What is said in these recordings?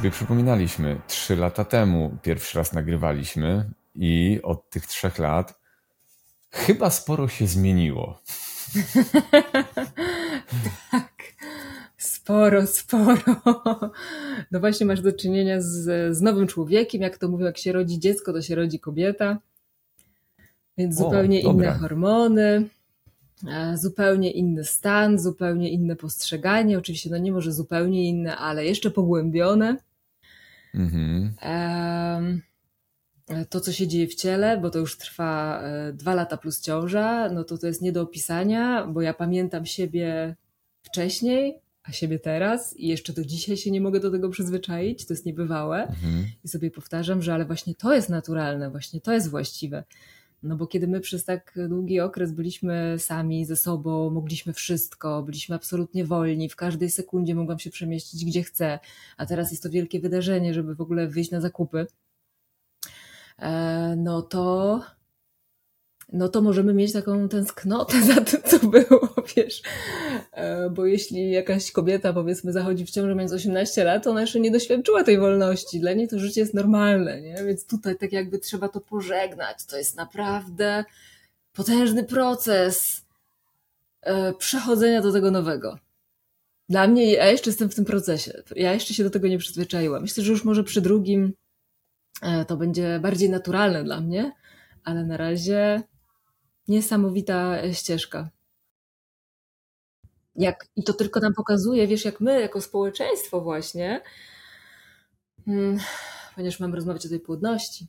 sobie przypominaliśmy, trzy lata temu pierwszy raz nagrywaliśmy i od tych trzech lat chyba sporo się zmieniło. tak, sporo, sporo. No właśnie masz do czynienia z, z nowym człowiekiem, jak to mówią, jak się rodzi dziecko, to się rodzi kobieta. Więc zupełnie o, inne hormony, e, zupełnie inny stan, zupełnie inne postrzeganie. Oczywiście, no nie może zupełnie inne, ale jeszcze pogłębione. Mhm. To, co się dzieje w ciele, bo to już trwa e, dwa lata plus ciąża, no to to jest nie do opisania, bo ja pamiętam siebie wcześniej, a siebie teraz i jeszcze do dzisiaj się nie mogę do tego przyzwyczaić, to jest niebywałe. Mhm. I sobie powtarzam, że ale właśnie to jest naturalne, właśnie to jest właściwe. No bo kiedy my przez tak długi okres byliśmy sami ze sobą, mogliśmy wszystko, byliśmy absolutnie wolni, w każdej sekundzie mogłam się przemieścić gdzie chcę, a teraz jest to wielkie wydarzenie, żeby w ogóle wyjść na zakupy, e, no to no to możemy mieć taką tęsknotę za tym, co było, wiesz. E, bo jeśli jakaś kobieta, powiedzmy, zachodzi w ciąży mając 18 lat, ona jeszcze nie doświadczyła tej wolności. Dla niej to życie jest normalne, nie? Więc tutaj tak jakby trzeba to pożegnać. To jest naprawdę potężny proces e, przechodzenia do tego nowego. Dla mnie, ja jeszcze jestem w tym procesie. Ja jeszcze się do tego nie przyzwyczaiłam. Myślę, że już może przy drugim e, to będzie bardziej naturalne dla mnie, ale na razie Niesamowita e, ścieżka. Jak, I to tylko nam pokazuje, wiesz, jak my, jako społeczeństwo, właśnie, mm, ponieważ mamy rozmawiać o tej płodności,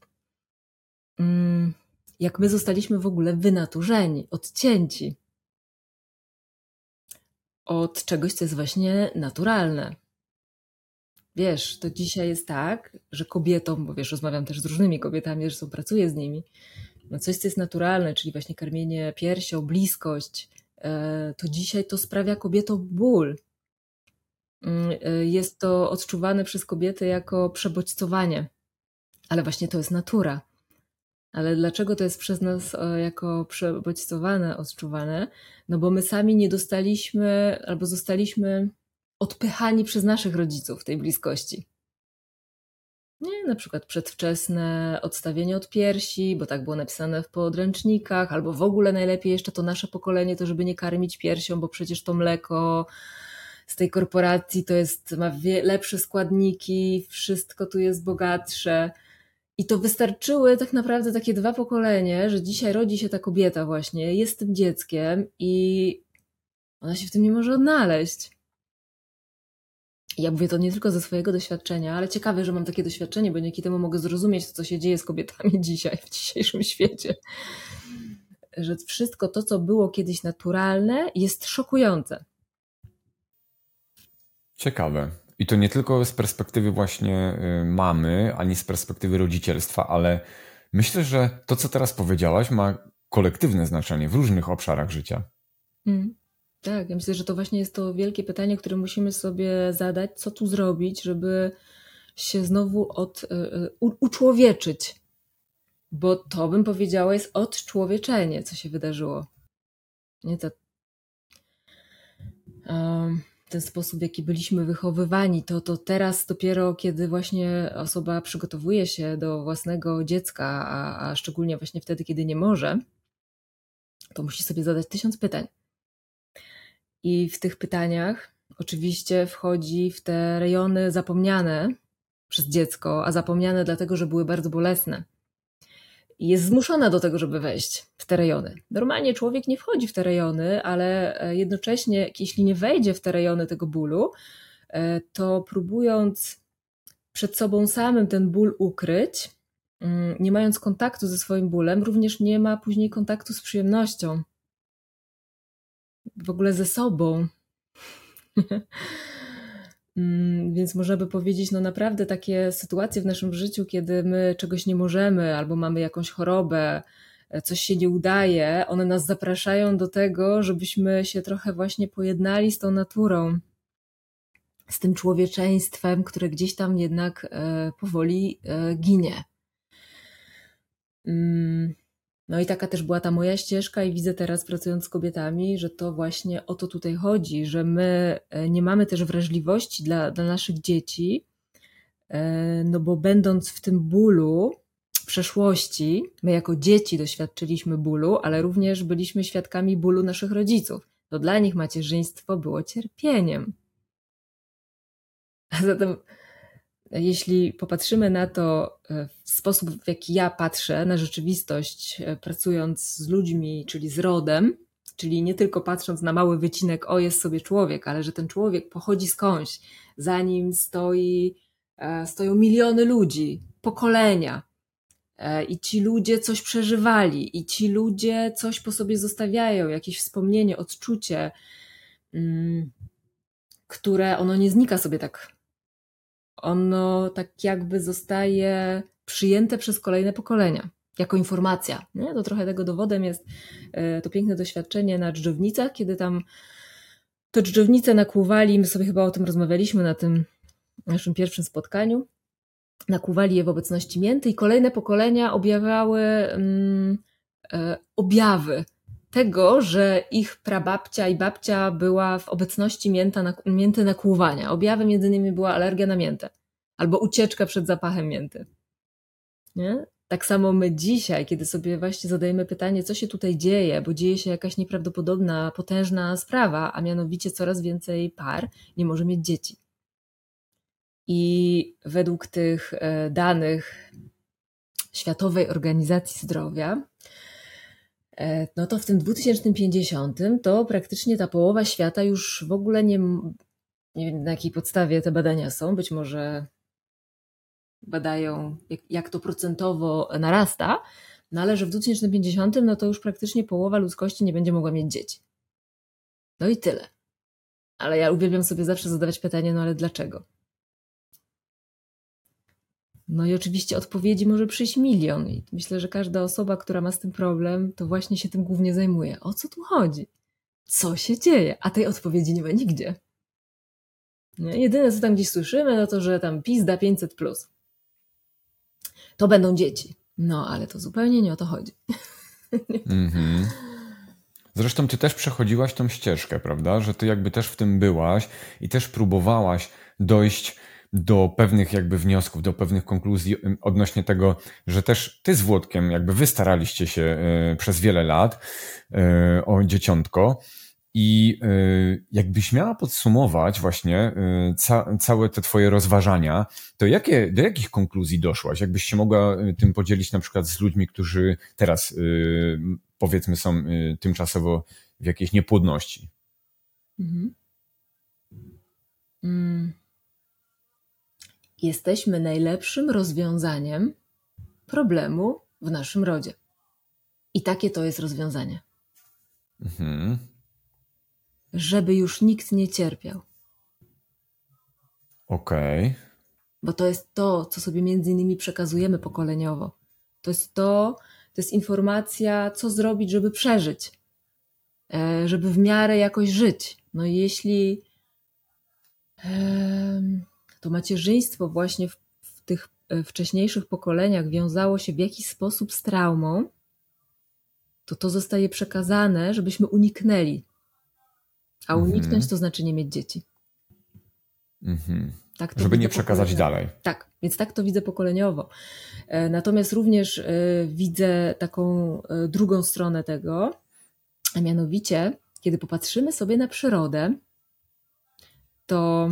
mm, jak my zostaliśmy w ogóle wynaturzeni, odcięci od czegoś, co jest właśnie naturalne. Wiesz, to dzisiaj jest tak, że kobietom, bo wiesz, rozmawiam też z różnymi kobietami, są pracuję z nimi, coś, co jest naturalne, czyli właśnie karmienie piersią, bliskość, e, to dzisiaj to sprawia kobietom ból. Mm, e, jest to odczuwane przez kobiety jako przebodźcowanie, ale właśnie to jest natura. Ale dlaczego to jest przez nas e, jako przebodźcowane odczuwane? No bo my sami nie dostaliśmy albo zostaliśmy odpychani przez naszych rodziców tej bliskości. Nie, na przykład przedwczesne odstawienie od piersi, bo tak było napisane w podręcznikach, albo w ogóle najlepiej jeszcze to nasze pokolenie, to żeby nie karmić piersią, bo przecież to mleko z tej korporacji to jest, ma lepsze składniki, wszystko tu jest bogatsze. I to wystarczyły tak naprawdę takie dwa pokolenie, że dzisiaj rodzi się ta kobieta właśnie, jest tym dzieckiem i ona się w tym nie może odnaleźć. Ja mówię to nie tylko ze swojego doświadczenia, ale ciekawe, że mam takie doświadczenie, bo dzięki temu mogę zrozumieć, co się dzieje z kobietami dzisiaj, w dzisiejszym świecie. Że wszystko to, co było kiedyś naturalne, jest szokujące. Ciekawe. I to nie tylko z perspektywy właśnie y, mamy, ani z perspektywy rodzicielstwa, ale myślę, że to, co teraz powiedziałaś, ma kolektywne znaczenie w różnych obszarach życia. Mm. Tak, ja myślę, że to właśnie jest to wielkie pytanie, które musimy sobie zadać, co tu zrobić, żeby się znowu od, e, e, u, uczłowieczyć. Bo to bym powiedziała jest odczłowieczenie, co się wydarzyło. Nie to, ten sposób, w jaki byliśmy wychowywani, to, to teraz dopiero, kiedy właśnie osoba przygotowuje się do własnego dziecka, a, a szczególnie właśnie wtedy, kiedy nie może, to musi sobie zadać tysiąc pytań i w tych pytaniach oczywiście wchodzi w te rejony zapomniane przez dziecko, a zapomniane dlatego, że były bardzo bolesne. I jest zmuszona do tego, żeby wejść w te rejony. Normalnie człowiek nie wchodzi w te rejony, ale e, jednocześnie, jeśli nie wejdzie w te rejony tego bólu, e, to próbując przed sobą samym ten ból ukryć, mm, nie mając kontaktu ze swoim bólem, również nie ma później kontaktu z przyjemnością w ogóle ze sobą. Mm, więc można by powiedzieć, no naprawdę takie sytuacje w naszym życiu, kiedy my czegoś nie możemy, albo mamy jakąś chorobę, e, coś się nie udaje, one nas zapraszają do tego, żebyśmy się trochę właśnie pojednali z tą naturą, z tym człowieczeństwem, które gdzieś tam jednak e, powoli e, ginie. No i taka też była ta moja ścieżka, i widzę teraz, pracując z kobietami, że to właśnie o to tutaj chodzi, że my e, nie mamy też wrażliwości dla, dla naszych dzieci, E, no bo będąc w tym bólu przeszłości, my jako dzieci doświadczyliśmy bólu, ale również byliśmy świadkami bólu naszych rodziców. To dla nich macierzyństwo było cierpieniem. A zatem, jeśli popatrzymy na to e, w sposób, w jaki ja patrzę na rzeczywistość, e, pracując z ludźmi, czyli z rodem, czyli nie tylko patrząc na mały wycinek, o jest sobie człowiek, ale że ten człowiek pochodzi skądś, za nim stoi, e, stoją miliony ludzi, pokolenia. I ci ludzie coś przeżywali, i ci ludzie coś po sobie zostawiają, jakieś wspomnienie, odczucie, mm, które ono nie znika sobie tak ono tak jakby zostaje przyjęte przez kolejne pokolenia jako informacja. Nie? To trochę tego dowodem jest e, to piękne doświadczenie na dżdżownicach, kiedy tam to dżdżownice nakłuwali, my sobie chyba o tym rozmawialiśmy na tym naszym pierwszym spotkaniu, nakłuwali je w obecności mięty i kolejne pokolenia objawiały um, e, objawy tego, że ich prababcia i babcia była w obecności mięta, mięty nakłuwania. Objawem jedynymi była alergia na miętę albo ucieczka przed zapachem mięty. Nie? Tak samo my dzisiaj, kiedy sobie właśnie zadajemy pytanie, co się tutaj dzieje, bo dzieje się jakaś nieprawdopodobna, potężna sprawa, a mianowicie coraz więcej par nie może mieć dzieci. I według tych e, danych Światowej Organizacji Zdrowia, no to w tym 2050 to praktycznie ta połowa świata już w ogóle nie, nie wiem na jakiej podstawie te badania są, być może badają jak, jak to procentowo narasta, no ale że w 2050 no to już praktycznie połowa ludzkości nie będzie mogła mieć dzieci. No i tyle. Ale ja uwielbiam sobie zawsze zadawać pytanie, no ale dlaczego? No i oczywiście odpowiedzi może przyjść milion. I myślę, że każda osoba, która ma z tym problem, to właśnie się tym głównie zajmuje. O co tu chodzi? Co się dzieje? A tej odpowiedzi nie ma nigdzie. Nie? Jedyne, co tam gdzieś słyszymy, no to, że tam PiS da 500. Plus. To będą dzieci. No, ale to zupełnie nie o to chodzi. Mm-hmm. Zresztą ty też przechodziłaś tą ścieżkę, prawda? Że ty jakby też w tym byłaś i też próbowałaś dojść do pewnych jakby wniosków, do pewnych konkluzji odnośnie tego, że też ty z Włodkiem jakby wy staraliście się e, przez wiele lat e, o dzieciątko i e, jakbyś miała podsumować właśnie ca całe te twoje rozważania, to jakie, do jakich konkluzji doszłaś? Jakbyś się mogła tym podzielić na przykład z ludźmi, którzy teraz powiedzmy są tymczasowo w jakiejś niepłodności? Mhm. Mm jesteśmy najlepszym rozwiązaniem problemu w naszym rodzie. I takie to jest rozwiązanie. Mhm. Żeby już nikt nie cierpiał. Okej. Okay. Bo to jest to, co sobie między innymi przekazujemy pokoleniowo. To jest to, to jest informacja, co zrobić, żeby przeżyć, e, żeby w miarę jakoś żyć. No i jeśli to macierzyństwo właśnie w, w tych e, wcześniejszych pokoleniach wiązało się w jakiś sposób z traumą, to to zostaje przekazane, żebyśmy uniknęli. A mhm. uniknąć to znaczy nie mieć dzieci. Mhm. Tak Żeby nie przekazać dalej. Tak, więc tak to widzę pokoleniowo. E, natomiast również e, widzę taką drugą stronę tego, a mianowicie, kiedy popatrzymy sobie na przyrodę, to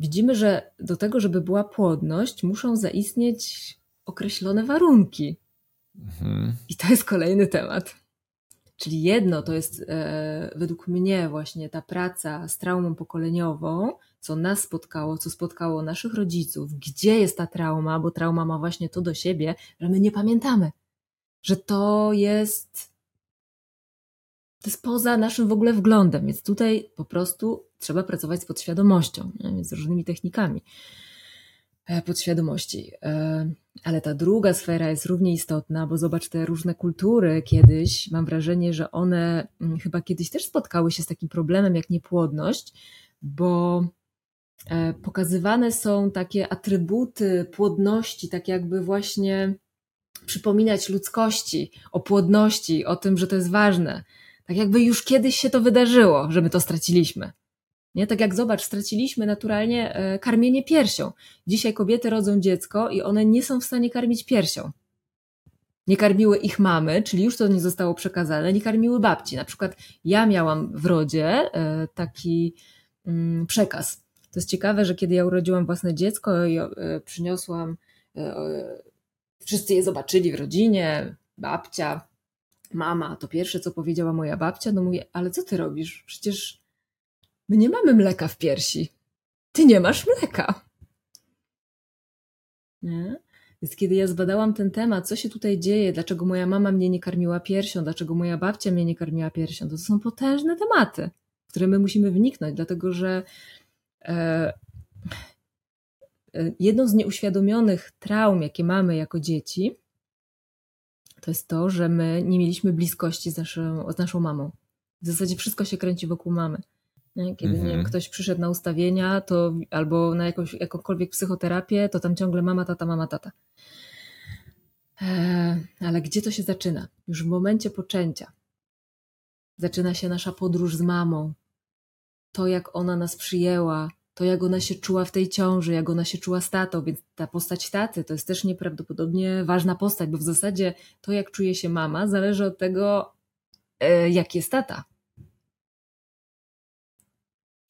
widzimy, że do tego, żeby była płodność, muszą zaistnieć określone warunki. Mhm. I to jest kolejny temat. Czyli jedno to jest e, według mnie właśnie ta praca z traumą pokoleniową, co nas spotkało, co spotkało naszych rodziców, gdzie jest ta trauma, bo trauma ma właśnie to do siebie, że my nie pamiętamy, że to jest to jest poza naszym w ogóle wglądem, więc tutaj po prostu trzeba pracować z podświadomością, nie? z różnymi technikami e, podświadomości. E, ale ta druga sfera jest równie istotna, bo zobacz te różne kultury kiedyś, mam wrażenie, że one mm, chyba kiedyś też spotkały się z takim problemem jak niepłodność, bo e, pokazywane są takie atrybuty płodności, tak jakby właśnie przypominać ludzkości, o płodności, o tym, że to jest ważne. Tak jakby już kiedyś się to wydarzyło, że my to straciliśmy. Nie? Tak jak zobacz, straciliśmy naturalnie e, karmienie piersią. Dzisiaj kobiety rodzą dziecko i one nie są w stanie karmić piersią. Nie karmiły ich mamy, czyli już to nie zostało przekazane, nie karmiły babci. Na przykład ja miałam w rodzie e, taki mm, przekaz. To jest ciekawe, że kiedy ja urodziłam własne dziecko i e, przyniosłam, wszyscy je zobaczyli w rodzinie, babcia, mama, to pierwsze co powiedziała moja babcia, no mówię, ale co ty robisz? Przecież My nie mamy mleka w piersi. Ty nie masz mleka. Nie? Więc kiedy ja zbadałam ten temat, co się tutaj dzieje, dlaczego moja mama mnie nie karmiła piersią, dlaczego moja babcia mnie nie karmiła piersią, to, są potężne tematy, w które my musimy wniknąć, dlatego że e, e, jedną z nieuświadomionych traum, jakie mamy jako dzieci, to jest to, że my nie mieliśmy bliskości z z naszą mamą. W zasadzie wszystko się kręci wokół mamy. Nie? Kiedy nie wiem, mhm. ktoś przyszedł na ustawienia to, albo na jakąś, jakąkolwiek psychoterapię, to tam ciągle mama, tata, mama, tata. Eee, ale gdzie to się zaczyna? Już w momencie poczęcia. Zaczyna się nasza podróż z mamą. To, jak ona nas przyjęła, to, jak ona się czuła w tej ciąży, jak ona się czuła z tatą, więc ta postać taty to jest też nieprawdopodobnie ważna postać, bo w zasadzie to, jak czuje się mama, zależy od tego, e, jak jest tata.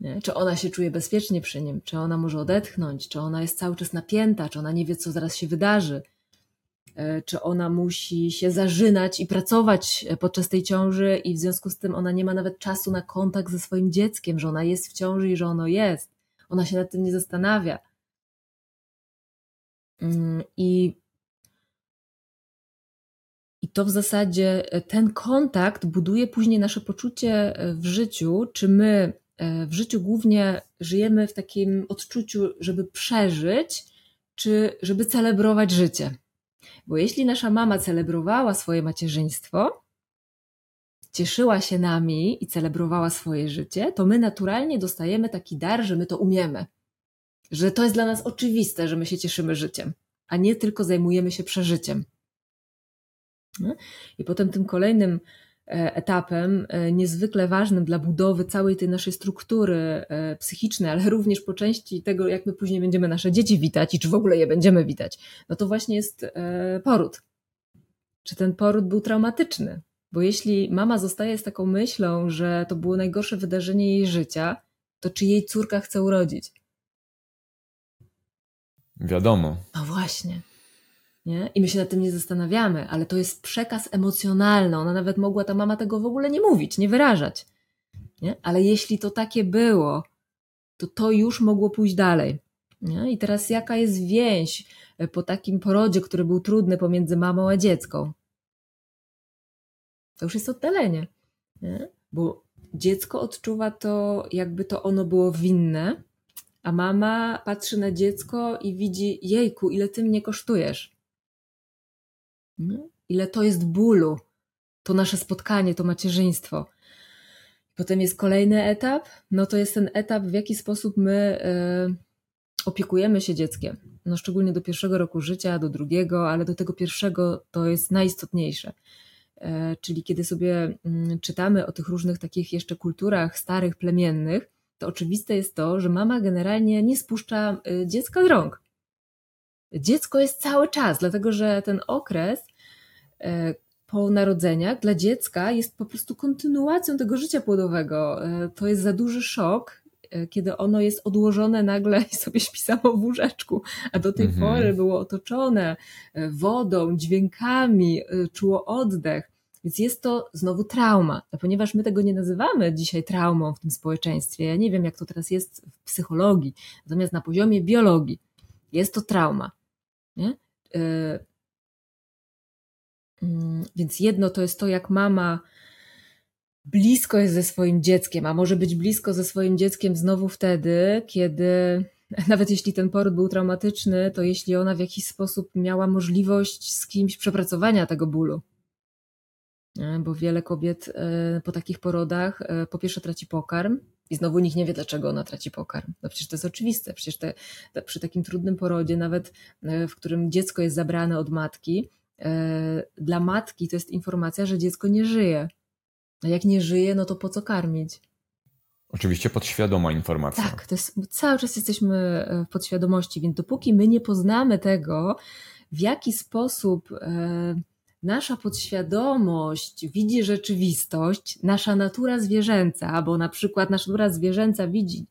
Nie? Czy ona się czuje bezpiecznie przy nim, czy ona może odetchnąć, czy ona jest cały czas napięta, czy ona nie wie, co zaraz się wydarzy, e, czy ona musi się zażynać i pracować e, podczas tej ciąży, i w związku z tym ona nie ma nawet czasu na kontakt ze swoim dzieckiem, że ona jest w ciąży i że ono jest. Ona się nad tym nie zastanawia. Mm, I, i to w zasadzie e, ten kontakt buduje później nasze poczucie w życiu, czy my w życiu głównie żyjemy w takim odczuciu, żeby przeżyć, czy żeby celebrować życie. Bo jeśli nasza mama celebrowała swoje macierzyństwo, cieszyła się nami i celebrowała swoje życie, to my naturalnie dostajemy taki dar, że my to umiemy. Że to jest dla nas oczywiste, że my się cieszymy życiem, a nie tylko zajmujemy się przeżyciem. No? I potem tym kolejnym E, etapem e, niezwykle ważnym dla budowy całej tej naszej struktury e, psychicznej, ale również po części tego, jak my później będziemy nasze dzieci witać i czy w ogóle je będziemy witać, no to właśnie jest poród. Czy ten poród był traumatyczny? Bo jeśli mama zostaje z taką myślą, że to było najgorsze wydarzenie jej życia, to czy jej córka chce urodzić? Wiadomo. No właśnie. Nie? I my się nad tym nie zastanawiamy, ale to jest przekaz emocjonalny. Ona nawet mogła, ta mama tego w ogóle nie mówić, nie wyrażać. Nie? Ale jeśli to takie było, to to już mogło pójść dalej. Nie? I teraz jaka jest więź e, po takim porodzie, który był trudny pomiędzy mamą a dziecką? To już jest oddalenie. Nie? Bo dziecko odczuwa to, jakby to ono było winne, a mama patrzy na dziecko i widzi, jejku, ile ty mnie kosztujesz. Ile to jest bólu, to nasze spotkanie, to macierzyństwo. Potem jest kolejny etap, no to jest ten etap, w jaki sposób my y, opiekujemy się dzieckiem. No szczególnie do pierwszego roku życia, do drugiego, ale do tego pierwszego to jest najistotniejsze. Y, czyli kiedy sobie y, czytamy o tych różnych takich jeszcze kulturach starych, plemiennych, to oczywiste jest to, że mama generalnie nie spuszcza e, dziecka z rąk. Dziecko jest cały czas, dlatego że ten okres po narodzeniach dla dziecka jest po prostu kontynuacją tego życia płodowego. E, to jest za duży szok, e, kiedy ono jest odłożone nagle i sobie śpi samo w łóżeczku, a do tej mhm. pory było otoczone wodą, dźwiękami, czuło oddech. Więc jest to znowu trauma, a ponieważ my tego nie nazywamy dzisiaj traumą w tym społeczeństwie, ja nie wiem jak to teraz jest w psychologii, natomiast na poziomie biologii jest to trauma. Nie? Mm, więc jedno to jest to, jak mama blisko jest ze swoim dzieckiem, a może być blisko ze swoim dzieckiem znowu wtedy, kiedy nawet jeśli ten poród był traumatyczny, to jeśli ona w jakiś sposób miała możliwość z kimś przepracowania tego bólu. Bo wiele kobiet e, po takich porodach e, po pierwsze traci pokarm i znowu nikt nie wie, dlaczego ona traci pokarm. No przecież to jest oczywiste. Przecież te, te, przy takim trudnym porodzie, nawet e, w którym dziecko jest zabrane od matki, E, dla matki to jest informacja, że dziecko nie żyje. A jak nie żyje, no to po co karmić? Oczywiście podświadoma informacja. Tak, to jest, cały czas jesteśmy e, w podświadomości, więc dopóki my nie poznamy tego, w jaki sposób e, nasza podświadomość widzi rzeczywistość, nasza natura zwierzęca, bo na przykład nasza natura zwierzęca widzi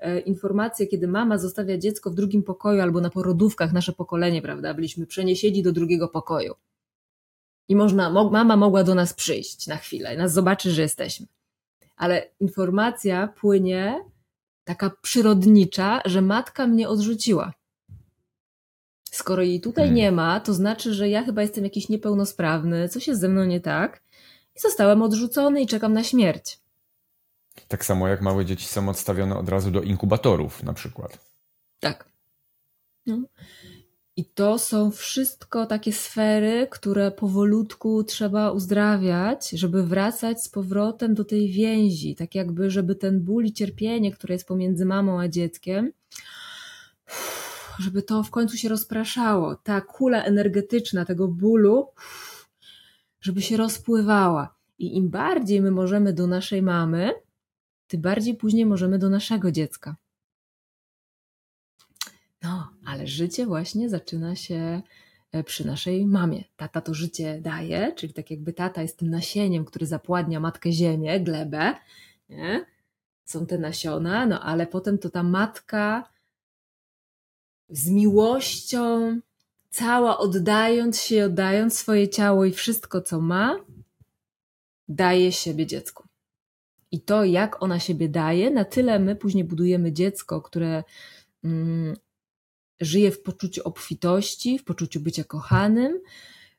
e, informację, kiedy mama zostawia dziecko w drugim pokoju albo na porodówkach, nasze pokolenie, prawda, byliśmy przeniesieni do drugiego pokoju. I można, mama mogła do nas przyjść na chwilę, nas zobaczy, że jesteśmy. Ale informacja płynie taka przyrodnicza, że matka mnie odrzuciła. Skoro jej tutaj hmm. nie ma, to znaczy, że ja chyba jestem jakiś niepełnosprawny, coś jest ze mną nie tak i zostałem odrzucony i czekam na śmierć. Tak samo jak małe dzieci są odstawione od razu do inkubatorów na przykład. Tak. No. I to są wszystko takie sfery, które powolutku trzeba uzdrawiać, żeby wracać z powrotem do tej więzi. Tak jakby, żeby ten ból i cierpienie, które jest pomiędzy mamą a dzieckiem, żeby to w końcu się rozpraszało. Ta kula energetyczna tego bólu, żeby się rozpływała. I im bardziej my możemy do naszej mamy, tym bardziej później możemy do naszego dziecka. No, ale życie właśnie zaczyna się e, przy naszej mamie. Tata to życie daje, czyli tak jakby tata jest tym nasieniem, który zapładnia matkę ziemię, glebę. Nie? Są te nasiona, no ale potem to ta matka z miłością, cała oddając się, oddając swoje ciało i wszystko, co ma, daje siebie dziecku. I to, jak ona siebie daje, na tyle my później budujemy dziecko, które mm, żyje w poczuciu obfitości, w poczuciu bycia kochanym,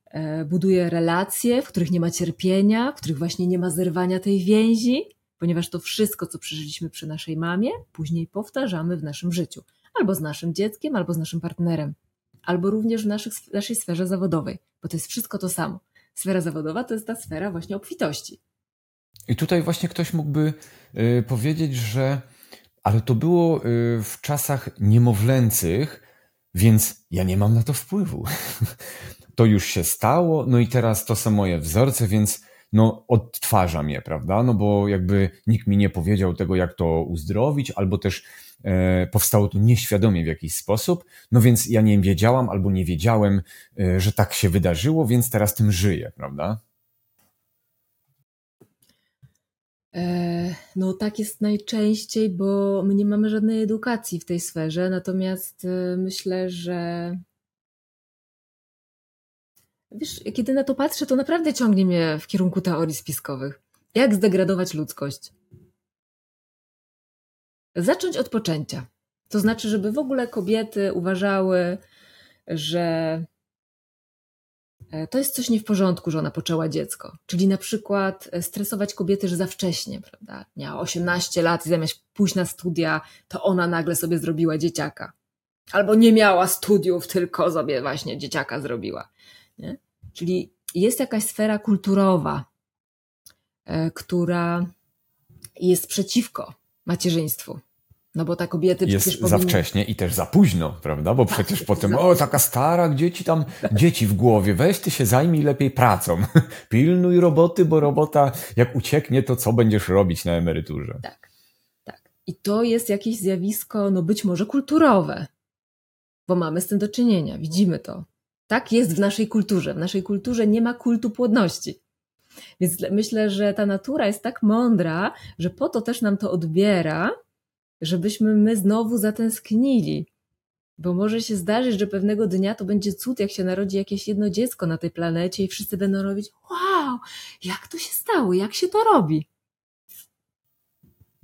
e, buduje relacje, w których nie ma cierpienia, w których właśnie nie ma zerwania tej więzi, ponieważ to wszystko, co przeżyliśmy przy naszej mamie, później powtarzamy w naszym życiu albo z naszym dzieckiem, albo z naszym partnerem, albo również w, naszych, naszej sferze zawodowej, bo to jest wszystko to samo. Sfera zawodowa to jest ta sfera właśnie obfitości. I tutaj właśnie ktoś mógłby y, powiedzieć, że ale to było y, w czasach niemowlęcych, więc ja nie mam na to wpływu. To już się stało, no i teraz to są moje wzorce, więc no odtwarzam je, prawda? No bo jakby nikt mi nie powiedział tego, jak to uzdrowić, albo też e, powstało to nieświadomie w jakiś sposób, no więc ja nie wiedziałam albo nie wiedziałem, e, że tak się wydarzyło, więc teraz tym żyję, prawda? E, no tak jest najczęściej, bo my nie mamy żadnej edukacji w tej sferze, natomiast e, myślę, że wiesz, kiedy na to patrzę, to naprawdę ciągnie mnie w kierunku teorii spiskowych. Jak zdegradować ludzkość? Zacząć od poczęcia. To znaczy, żeby w ogóle kobiety uważały, że E, to jest coś nie w porządku, że ona poczęła dziecko. Czyli na przykład e, stresować kobiety, że za wcześnie, prawda? Miała 18 lat i zamiast pójść na studia, to ona nagle sobie zrobiła dzieciaka. Albo nie miała studiów, tylko sobie właśnie dzieciaka zrobiła. Nie? Czyli jest jakaś sfera kulturowa, e, która jest przeciwko macierzyństwu. No bo ta kobiety jest przecież powinny... za wcześnie i też za późno, prawda? Bo tak, przecież potem, o, taka stara, gdzie ci tam dzieci w głowie, weź ty się zajmij lepiej pracą. Pilnuj roboty, bo robota jak ucieknie, to co będziesz robić na emeryturze? Tak, tak. I to jest jakieś zjawisko, no być może kulturowe, bo mamy z tym do czynienia, widzimy to. Tak jest w naszej kulturze. W naszej kulturze nie ma kultu płodności. Więc myślę, że ta natura jest tak mądra, że po to też nam to odbiera, żebyśmy my znowu zatęsknili. Bo może się zdarzyć, że pewnego dnia to będzie cud, jak się narodzi jakieś jedno dziecko na tej planecie i wszyscy będą robić: Wow, jak to się stało, jak się to robi?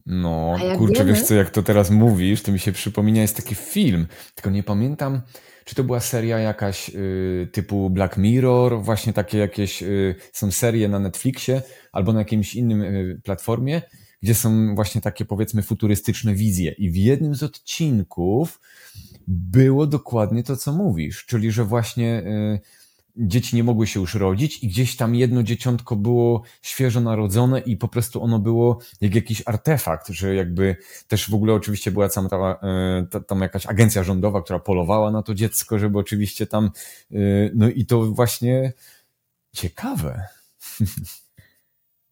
No, kurczę, wiemy... wiesz co, jak to teraz mówisz, to mi się przypomina, jest taki film, tylko nie pamiętam, czy to była seria jakaś y, typu Black Mirror, właśnie takie jakieś, y, są serie na Netflixie albo na jakimś innym y, platformie, gdzie są właśnie takie powiedzmy futurystyczne wizje. I w jednym z odcinków było dokładnie to, co mówisz, czyli że właśnie y, dzieci nie mogły się już rodzić i gdzieś tam jedno dzieciątko było świeżo narodzone i po prostu ono było jak jakiś artefakt, że jakby też w ogóle oczywiście była tam, ta, y, tam jakaś agencja rządowa, która polowała na to dziecko, żeby oczywiście tam, y, no i to właśnie ciekawe.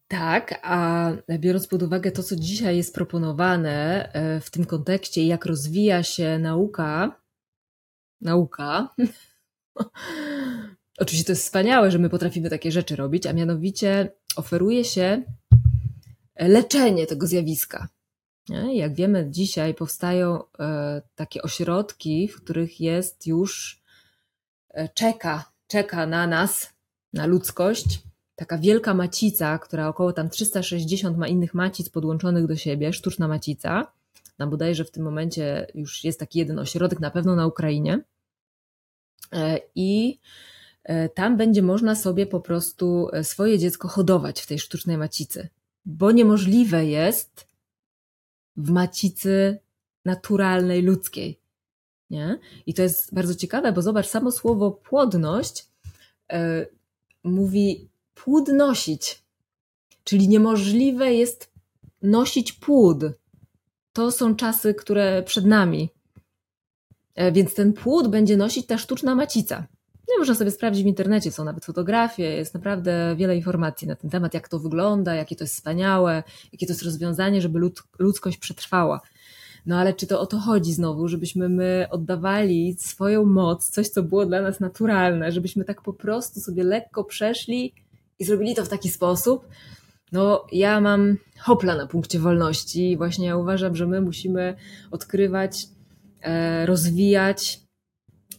Tak, a biorąc pod uwagę to, co dzisiaj jest proponowane e, w tym kontekście jak rozwija się nauka, nauka, oczywiście to jest wspaniałe, że my potrafimy takie rzeczy robić, a mianowicie oferuje się leczenie tego zjawiska. Jak wiemy, dzisiaj powstają e, takie ośrodki, w których jest już, e, czeka, czeka na nas, na ludzkość, taka wielka macica, która około tam 360 ma innych macic podłączonych do siebie, sztuczna macica. Nam bodajże w tym momencie już jest taki jeden ośrodek, na pewno na Ukrainie. E, I tam będzie można sobie po prostu swoje dziecko hodować w tej sztucznej macicy, bo niemożliwe jest w macicy naturalnej, ludzkiej. Nie? I to jest bardzo ciekawe, bo zobacz, samo słowo płodność mówi płód nosić, czyli niemożliwe jest nosić płód. To są czasy, które przed nami. Yy, więc ten płód będzie nosić ta sztuczna macica. No, można sobie sprawdzić w internecie, są nawet fotografie, jest naprawdę wiele informacji na ten temat, jak to wygląda, jakie to jest wspaniałe, jakie to jest rozwiązanie, żeby lud, ludzkość przetrwała. No ale czy to o to chodzi znowu, żebyśmy my oddawali swoją moc, coś, co było dla nas naturalne, żebyśmy tak po prostu sobie lekko przeszli i zrobili to w taki sposób? No, ja mam hopla na punkcie wolności. Właśnie ja uważam, że my musimy odkrywać, e, rozwijać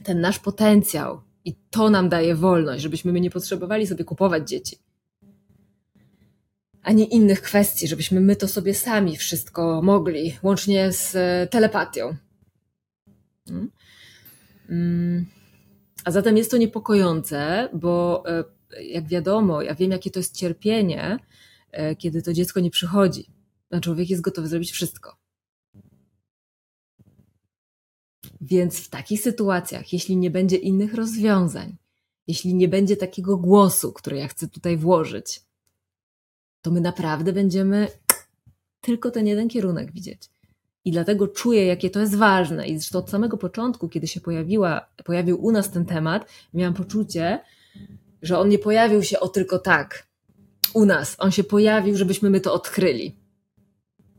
ten nasz potencjał, i to nam daje wolność, żebyśmy my nie potrzebowali sobie kupować dzieci. Ani innych kwestii, żebyśmy my to sobie sami wszystko mogli, łącznie z e, telepatią. Hmm? Mm. A zatem jest to niepokojące, bo e, jak wiadomo, ja wiem, jakie to jest cierpienie, e, kiedy to dziecko nie przychodzi. A człowiek jest gotowy zrobić wszystko. Więc w takich sytuacjach, jeśli nie będzie innych rozwiązań, jeśli nie będzie takiego głosu, który ja chcę tutaj włożyć, to my naprawdę będziemy tylko ten jeden kierunek widzieć. I dlatego czuję, jakie to jest ważne. I zresztą od samego początku, kiedy się pojawiła, pojawił u nas ten temat, miałam poczucie, że on nie pojawił się o tylko tak. U nas. On się pojawił, żebyśmy my to odkryli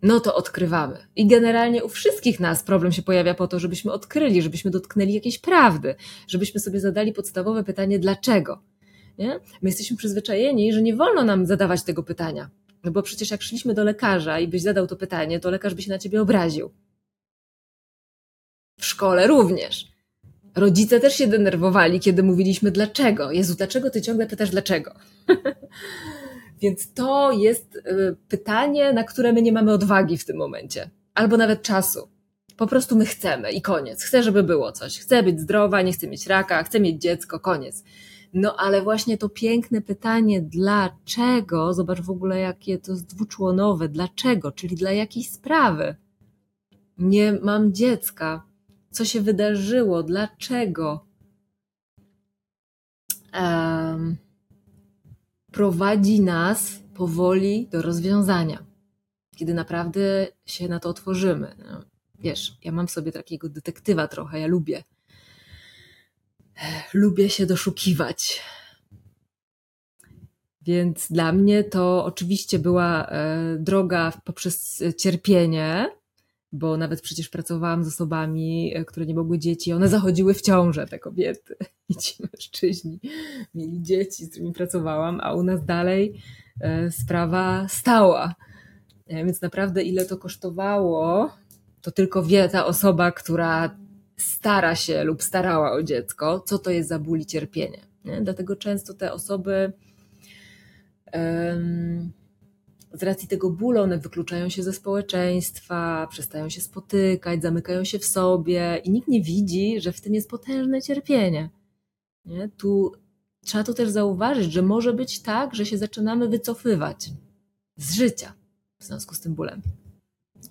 no to odkrywamy. I generalnie u wszystkich nas problem się pojawia po to, żebyśmy odkryli, żebyśmy dotknęli jakiejś prawdy, żebyśmy sobie zadali podstawowe pytanie, dlaczego. Nie? My jesteśmy przyzwyczajeni, że nie wolno nam zadawać tego pytania. No bo przecież jak szliśmy do lekarza i byś zadał to pytanie, to lekarz by się na ciebie obraził. W szkole również. Rodzice też się denerwowali, kiedy mówiliśmy dlaczego. Jezu, dlaczego ty ciągle pytasz dlaczego? Więc to jest y, pytanie, na które my nie mamy odwagi w tym momencie, albo nawet czasu. Po prostu my chcemy i koniec. Chcę, żeby było coś. Chcę być zdrowa, nie chcę mieć raka, chcę mieć dziecko, koniec. No ale właśnie to piękne pytanie, dlaczego, zobacz w ogóle, jakie to jest dwuczłonowe, dlaczego, czyli dla jakiej sprawy. Nie mam dziecka. Co się wydarzyło? Dlaczego? Um, prowadzi nas powoli do rozwiązania, kiedy naprawdę się na to otworzymy. No, wiesz, ja mam w sobie takiego detektywa trochę, ja lubię. Lubię się doszukiwać. Więc dla mnie to oczywiście była e, droga poprzez cierpienie, bo nawet przecież pracowałam z osobami, e, które nie mogły dzieci, one zachodziły w ciążę, te kobiety i ci mężczyźni mieli dzieci, z którymi pracowałam, a u nas dalej e, sprawa stała. E, więc naprawdę ile to kosztowało, to tylko wie ta osoba, która stara się lub starała o dziecko, co to jest za ból i cierpienie. Nie? Dlatego często te osoby um, z racji tego bólu one wykluczają się ze społeczeństwa, przestają się spotykać, zamykają się w sobie i nikt nie widzi, że w tym jest potężne cierpienie. Nie? Tu trzeba to też zauważyć, że może być tak, że się zaczynamy wycofywać z życia w związku z tym bólem.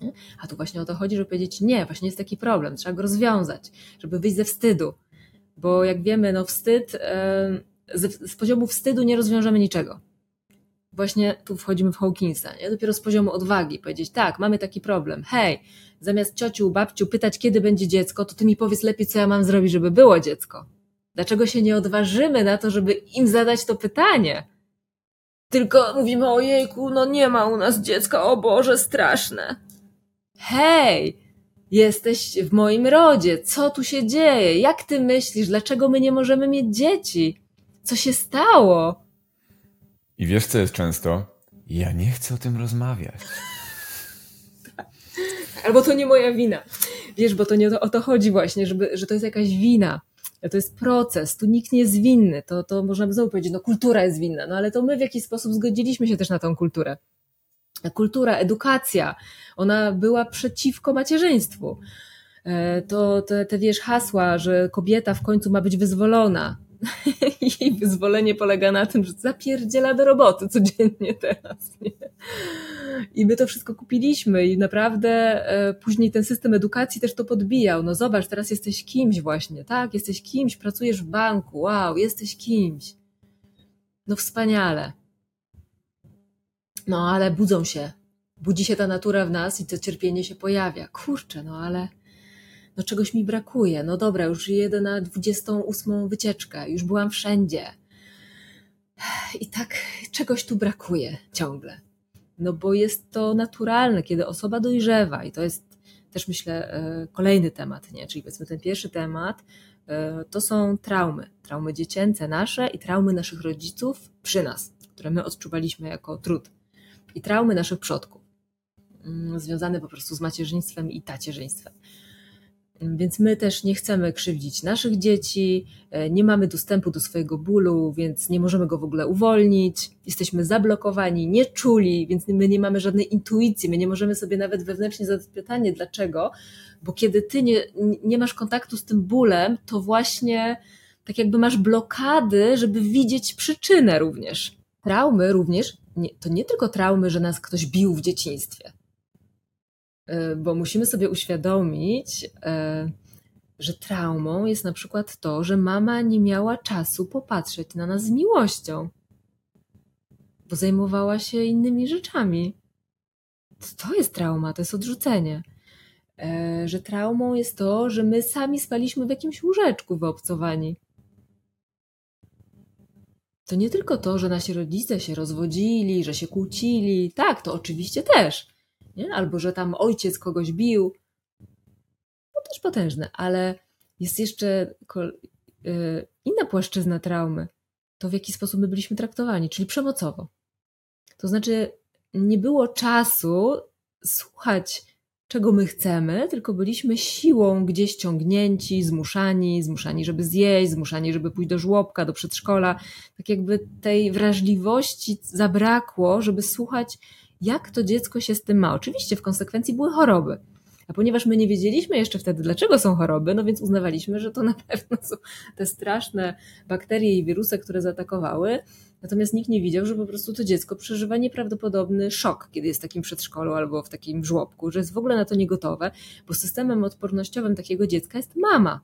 Nie? A tu właśnie o to chodzi, żeby powiedzieć, nie, właśnie jest taki problem, trzeba go rozwiązać, żeby wyjść ze wstydu. Bo jak wiemy, no wstyd, z poziomu wstydu nie rozwiążemy niczego właśnie tu wchodzimy w Hawkinsa, nie? dopiero z poziomu odwagi powiedzieć, tak, mamy taki problem, hej, zamiast ciociu, babciu pytać, kiedy będzie dziecko, to ty mi powiedz lepiej, co ja mam zrobić, żeby było dziecko. Dlaczego się nie odważymy na to, żeby im zadać to pytanie? Tylko mówimy, ojejku, no nie ma u nas dziecka, o Boże, straszne. Hej, jesteś w moim rodzie, co tu się dzieje? Jak ty myślisz, dlaczego my nie możemy mieć dzieci? Co się stało? I wiesz, co jest często? Ja nie chcę o tym rozmawiać. Albo to nie moja wina. Wiesz, bo to nie o to, o to chodzi właśnie, żeby, że to jest jakaś wina. To jest proces, tu nikt nie jest winny. To, to można by znowu powiedzieć, no kultura jest winna, no ale to my w jakiś sposób zgodziliśmy się też na tą kulturę. Kultura, edukacja, ona była przeciwko macierzyństwu. E, to te, te wiesz, hasła, że kobieta w końcu ma być wyzwolona. Jej wyzwolenie polega na tym, że zapierdziela do roboty codziennie teraz. Nie? I my to wszystko kupiliśmy i naprawdę e, później ten system edukacji też to podbijał. No zobacz, teraz jesteś kimś właśnie, tak? Jesteś kimś, pracujesz w banku, wow, jesteś kimś. No wspaniale. No ale budzą się. Budzi się ta natura w nas i to cierpienie się pojawia. Kurczę, no ale no czegoś mi brakuje. No dobra, już jedę na 28 wycieczkę, już byłam wszędzie. I tak czegoś tu brakuje ciągle. No bo jest to naturalne, kiedy osoba dojrzewa i to jest też myślę e, kolejny temat, nie? Czyli powiedzmy ten pierwszy temat e, to są traumy. Traumy dziecięce nasze i traumy naszych rodziców przy nas, które my odczuwaliśmy jako trud. I traumy naszych przodków, mm, związane po prostu z macierzyństwem i tacierzyństwem. Więc my też nie chcemy krzywdzić naszych dzieci, e, nie mamy dostępu do swojego bólu, więc nie możemy go w ogóle uwolnić. Jesteśmy zablokowani, nieczuli, więc my nie mamy żadnej intuicji. My nie możemy sobie nawet wewnętrznie zadać pytanie, dlaczego, bo kiedy ty nie, nie masz kontaktu z tym bólem, to właśnie tak jakby masz blokady, żeby widzieć przyczynę również. Traumy również, nie, to nie tylko traumy, że nas ktoś bił w dzieciństwie bo musimy sobie uświadomić, e, że traumą jest na przykład to, że mama nie miała czasu popatrzeć na nas z miłością, bo zajmowała się innymi rzeczami. To jest trauma, to jest odrzucenie. E, że traumą jest to, że my sami spaliśmy w jakimś łóżeczku wyobcowani. To nie tylko to, że nasi rodzice się rozwodzili, że się kłócili. Tak, to oczywiście też nie? albo że tam ojciec kogoś bił. To też potężne, ale jest jeszcze y, inna płaszczyzna traumy. To w jaki sposób my byliśmy traktowani, czyli przemocowo. To znaczy, nie było czasu słuchać, czego my chcemy, tylko byliśmy siłą gdzieś ciągnięci, zmuszani, zmuszani, żeby zjeść, zmuszani, żeby pójść do żłobka, do przedszkola. Tak jakby tej wrażliwości zabrakło, żeby słuchać jak to dziecko się z tym ma. Oczywiście w konsekwencji były choroby. A ponieważ my nie wiedzieliśmy jeszcze wtedy, dlaczego są choroby, no więc uznawaliśmy, że to na pewno są te straszne bakterie i wirusy, które zaatakowały. Natomiast nikt nie widział, że po prostu to dziecko przeżywa nieprawdopodobny szok, kiedy jest w takim przedszkolu albo w takim żłobku, że jest w ogóle na to niegotowe, bo systemem odpornościowym takiego dziecka jest mama.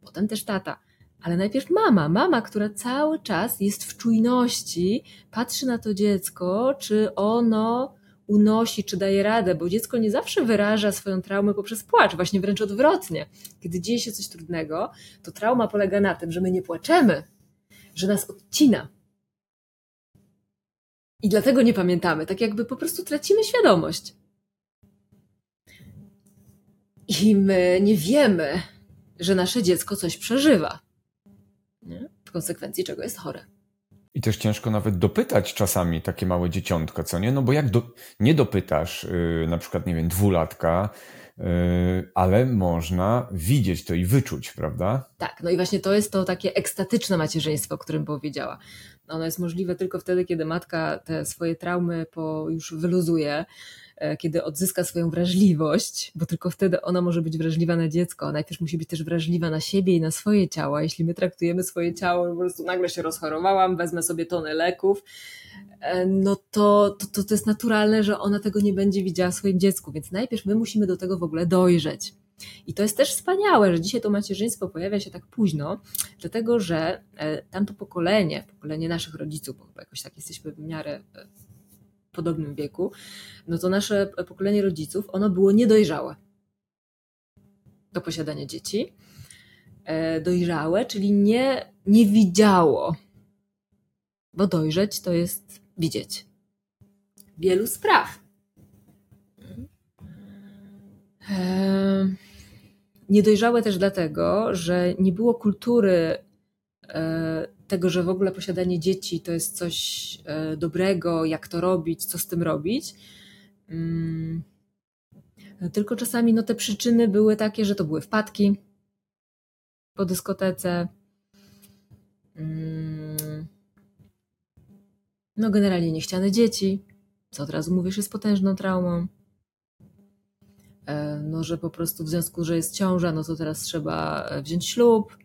Potem też tata ale najpierw mama, mama, która cały czas jest w czujności, patrzy na to dziecko, czy ono unosi, czy daje radę, bo dziecko nie zawsze wyraża swoją traumę poprzez płacz, właśnie wręcz odwrotnie. Kiedy dzieje się coś trudnego, to trauma polega na tym, że my nie płaczemy, że nas odcina. I dlatego nie pamiętamy, tak jakby po prostu tracimy świadomość. I my nie wiemy, że nasze dziecko coś przeżywa nie? w konsekwencji czego jest chore. I też ciężko nawet dopytać czasami takie małe dzieciątka, co nie? No bo jak do, nie dopytasz yy, na przykład, nie wiem, dwulatka, yy, ale można widzieć to i wyczuć, prawda? Tak, no i właśnie to jest to takie ekstatyczne macierzyństwo, o którym powiedziała. Ono jest możliwe tylko wtedy, kiedy matka te swoje traumy po już wyluzuje, kiedy odzyska swoją wrażliwość, bo tylko wtedy ona może być wrażliwa na dziecko. Najpierw musi być też wrażliwa na siebie i na swoje ciało. Jeśli my traktujemy swoje ciało, po prostu nagle się rozchorowałam, wezmę sobie tonę leków, e, no to, to, to jest naturalne, że ona tego nie będzie widziała w swoim dziecku, więc najpierw my musimy do tego w ogóle dojrzeć. I to jest też wspaniałe, że dzisiaj to macierzyństwo pojawia się tak późno, dlatego że e, tamto pokolenie, pokolenie naszych rodziców, bo jakoś tak jesteśmy w miarę podobnym wieku, no to nasze pokolenie rodziców, ono było niedojrzałe do posiadania dzieci. E, dojrzałe, czyli nie, nie widziało bo dojrzeć to jest widzieć wielu spraw. Eee, niedojrzałe też dlatego, że nie było kultury e, tego, że w ogóle posiadanie dzieci to jest coś e, dobrego, jak to robić, co z tym robić. Mm. Tylko czasami no, te przyczyny były takie, że to były wpadki po dyskotece. Mm. No, generalnie niechciane dzieci, co od razu mówisz, jest potężną traumą. E, no, że po prostu w związku, że jest ciąża, no to teraz trzeba wziąć ślub,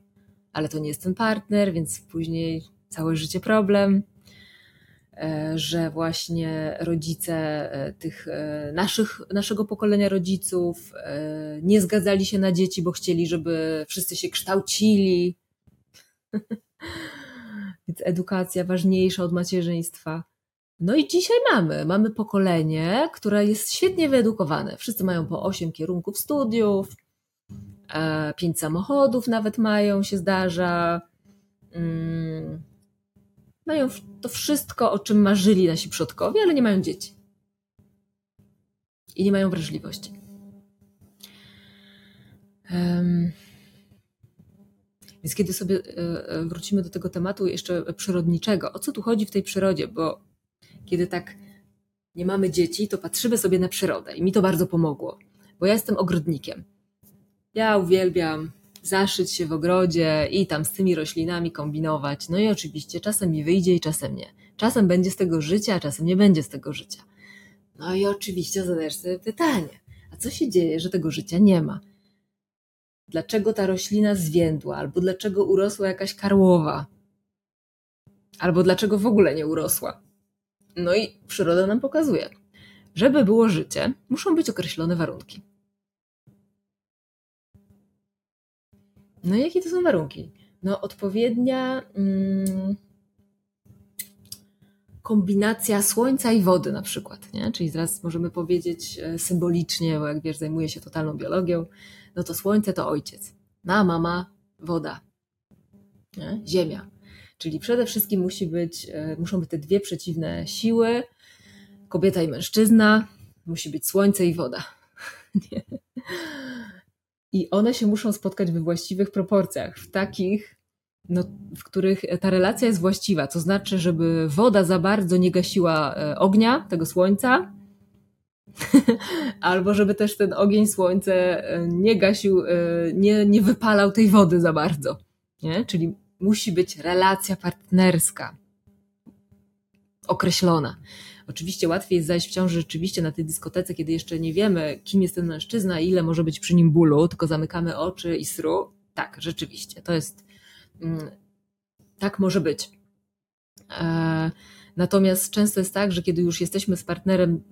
ale to nie jest ten partner, więc później całe życie problem. E, że właśnie rodzice e, tych e, naszych, naszego pokolenia rodziców nie zgadzali się na dzieci, bo chcieli, żeby wszyscy się kształcili. Więc edukacja ważniejsza od macierzyństwa. No i dzisiaj mamy, mamy pokolenie, które jest świetnie wyedukowane. Wszyscy mają po osiem kierunków studiów, pięć samochodów nawet mają, się zdarza. Mm, mają to wszystko, o czym marzyli nasi przodkowie, ale nie mają dzieci. I nie mają wrażliwości. Więc kiedy sobie e, e, wrócimy do tego tematu jeszcze przyrodniczego, o co tu chodzi w tej przyrodzie? Bo kiedy tak nie mamy dzieci, to patrzymy sobie na przyrodę i mi to bardzo pomogło, bo ja jestem ogrodnikiem. Ja uwielbiam zaszyć się w ogrodzie i tam z tymi roślinami kombinować. No i oczywiście czasem mi wyjdzie i czasem nie. Czasem będzie z tego życia, a czasem nie będzie z tego życia. No i oczywiście zadajesz sobie pytanie, a co się dzieje, że tego życia nie ma? Dlaczego ta roślina zwiędła, albo dlaczego urosła jakaś karłowa, albo dlaczego w ogóle nie urosła? No i przyroda nam pokazuje. Żeby było życie, muszą być określone warunki. No jakie to są warunki? No odpowiednia mm, kombinacja słońca i wody na przykład, nie? Czyli teraz możemy powiedzieć e, symbolicznie, bo jak wiesz, zajmuję się totalną biologią, no to słońce to ojciec, na mama woda, nie? ziemia. Czyli przede wszystkim musi być, e, muszą być te dwie przeciwne siły, kobieta i mężczyzna, musi być słońce i woda. I one się muszą spotkać we właściwych proporcjach, w takich, no, w których ta relacja jest właściwa. To znaczy, żeby woda za bardzo nie gasiła e, ognia, tego słońca, albo żeby też ten ogień, słońce e, nie gasił, e, nie, nie wypalał tej wody za bardzo. Nie? Czyli musi być relacja partnerska określona. Oczywiście łatwiej jest zajść w ciąży rzeczywiście na tej dyskotece, kiedy jeszcze nie wiemy, kim jest ten mężczyzna, ile może być przy nim bólu, tylko zamykamy oczy i sru. Tak, rzeczywiście, to jest. Mm, tak może być. E, natomiast często jest tak, że kiedy już jesteśmy z partnerem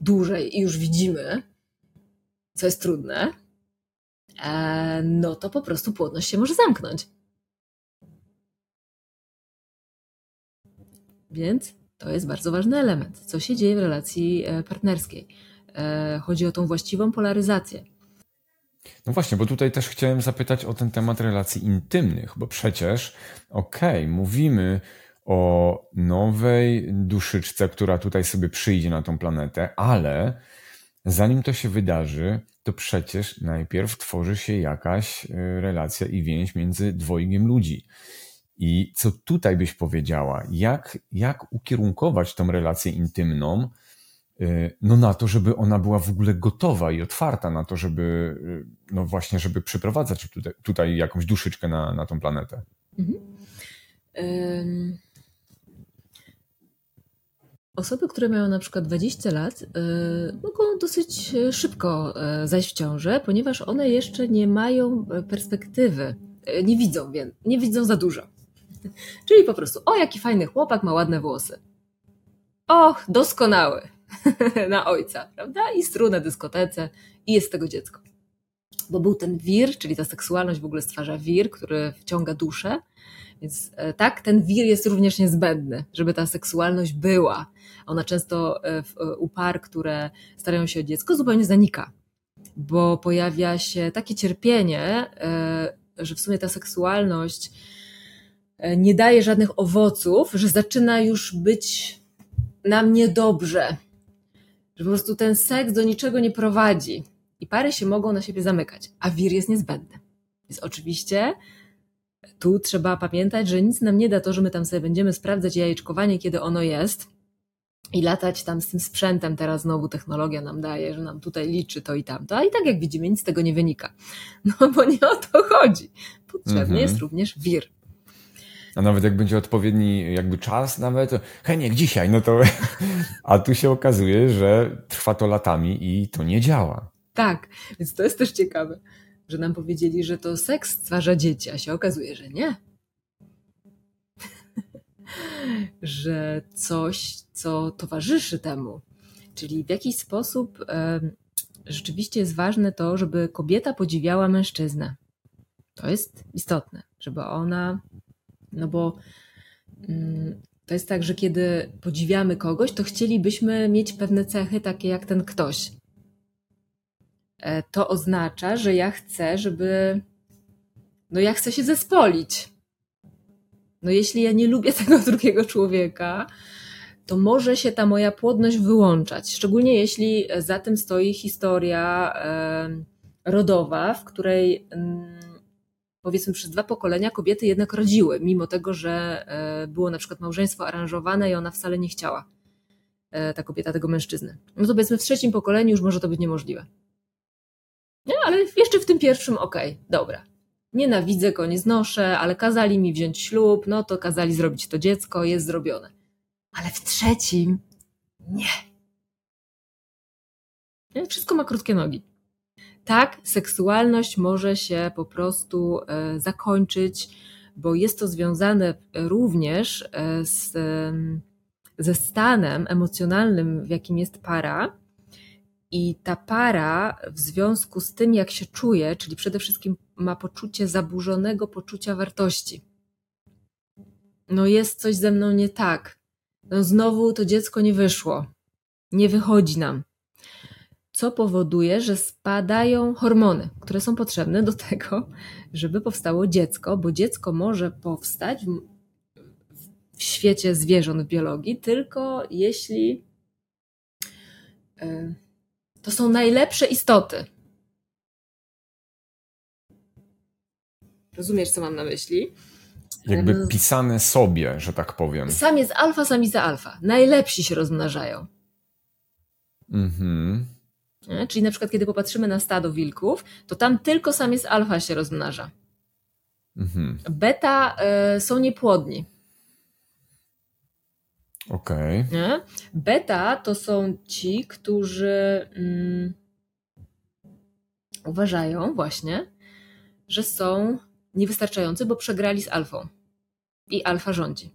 dłużej i już widzimy, co jest trudne, e, no to po prostu płodność się może zamknąć. Więc to jest bardzo ważny element. Co się dzieje w relacji e, partnerskiej? E, chodzi o tą właściwą polaryzację. No właśnie, bo tutaj też chciałem zapytać o ten temat relacji intymnych, bo przecież, okej, okay, mówimy o nowej duszyczce, która tutaj sobie przyjdzie na tą planetę, ale zanim to się wydarzy, to przecież najpierw tworzy się jakaś e, relacja i więź między dwojgiem ludzi. I co tutaj byś powiedziała? Jak, jak ukierunkować tą relację intymną, y, no na to, żeby ona była w ogóle gotowa i otwarta na to, żeby, y, no właśnie, żeby przyprowadzać tutaj, tutaj jakąś duszyczkę na, na tą planetę? Mhm. Um, osoby, które mają na przykład 20 lat, y, mogą dosyć szybko zajść w ciążę, ponieważ one jeszcze nie mają perspektywy, nie widzą, nie widzą za dużo. Czyli po prostu, o jaki fajny chłopak ma ładne włosy. Och, doskonały na ojca, prawda? I stru na dyskotece i jest tego dziecko. Bo był ten wir, czyli ta seksualność w ogóle stwarza wir, który wciąga duszę. Więc e, tak, ten wir jest również niezbędny, żeby ta seksualność była. Ona często e, e, u par, które starają się o dziecko, zupełnie zanika, bo pojawia się takie cierpienie, że w sumie ta seksualność nie daje żadnych owoców, że zaczyna już być nam niedobrze. Że po prostu ten seks do niczego nie prowadzi. I pary się mogą na siebie zamykać, a wir jest niezbędny. Więc oczywiście tu trzeba pamiętać, że nic nam nie da to, że my tam sobie będziemy sprawdzać jajeczkowanie, kiedy ono jest i latać tam z tym sprzętem. Teraz znowu technologia nam daje, że nam tutaj liczy to i tamto, a i tak jak widzimy, nic z tego nie wynika. No bo nie o to chodzi. Potrzebny mhm. jest również wir. A nawet jak będzie odpowiedni jakby czas nawet, Heniek dzisiaj, no to... A tu się okazuje, że trwa to latami i to nie działa. Tak, więc to jest też ciekawe że nam powiedzieli, że to seks stwarza dzieci, a się okazuje, że nie. że coś, co towarzyszy temu, czyli w jakiś sposób rzeczywiście jest ważne to, żeby kobieta podziwiała mężczyznę. To jest istotne, żeby ona, no bo mm, to jest tak, że kiedy podziwiamy kogoś, to chcielibyśmy mieć pewne cechy takie jak ten ktoś. E, to oznacza, że ja chcę, żeby. No, ja chcę się zespolić. No, jeśli ja nie lubię tego drugiego człowieka, to może się ta moja płodność wyłączać. Szczególnie jeśli za tym stoi historia rodowa, w której mm, powiedzmy przez dwa pokolenia kobiety jednak rodziły, mimo tego, że e, było na przykład małżeństwo aranżowane i ona wcale nie chciała, ta kobieta, tego mężczyzny. No to powiedzmy w trzecim pokoleniu już może to być niemożliwe. Nie, ale jeszcze w tym pierwszym okej, okay, dobra. Nienawidzę go, nie znoszę, ale kazali mi wziąć ślub, no to kazali zrobić to dziecko, jest zrobione. Ale w trzecim nie wszystko ma krótkie nogi. Tak, seksualność może się po prostu e, zakończyć, bo jest to związane również e, z, ze stanem emocjonalnym, w jakim jest para, i ta para w związku z tym, jak się czuje, czyli przede wszystkim ma poczucie zaburzonego poczucia wartości. No jest coś ze mną nie tak. No znowu to dziecko nie wyszło. Nie wychodzi nam. Co powoduje, że spadają hormony, które są potrzebne do tego, żeby powstało dziecko, bo dziecko może powstać w, w świecie zwierząt w biologii tylko jeśli. Yy, to są najlepsze istoty. Rozumiesz, co mam na myśli? Jakby pisane sobie, że tak powiem. Sam jest alfa, samica alfa. Najlepsi się rozmnażają. Mhm. Czyli na przykład, kiedy popatrzymy na stado wilków, to tam tylko sam jest alfa się rozmnaża. Mhm. Beta y, są niepłodni. Okej. Okay. Beta to są ci, którzy mm, uważają właśnie, że są niewystarczający, bo przegrali z alfą. I alfa rządzi.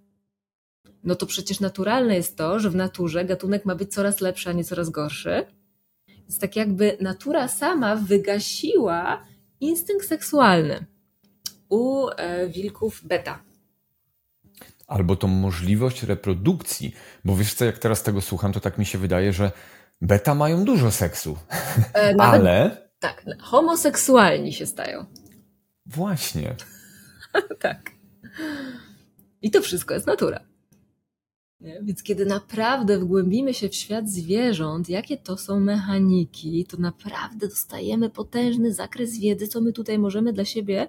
No to przecież naturalne jest to, że w naturze gatunek ma być coraz lepszy, a nie coraz gorszy. Więc tak jakby natura sama wygasiła instynkt seksualny u e, wilków beta albo tą możliwość reprodukcji. Bo wiesz co, jak teraz tego słucham, to tak mi się wydaje, że beta mają dużo seksu. E, nawet, Ale. Tak, homoseksualni się stają. Właśnie. tak. I to wszystko jest natura. Nie? Więc kiedy naprawdę wgłębimy się w świat zwierząt, jakie to są mechaniki, to naprawdę dostajemy potężny zakres wiedzy, co my tutaj możemy dla siebie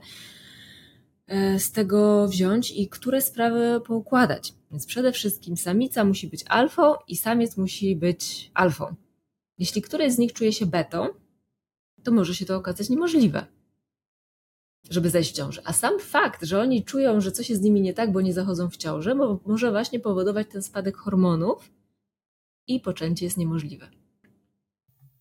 E, z tego wziąć i które sprawy poukładać. Więc przede wszystkim samica musi być alfą i samiec musi być alfą. Jeśli któreś z nich czuje się betą, to może się to okazać niemożliwe, żeby zejść w ciążę. A sam fakt, że oni czują, że coś jest z nimi nie tak, bo nie zachodzą w ciążę, może właśnie powodować ten spadek hormonów i poczęcie jest niemożliwe.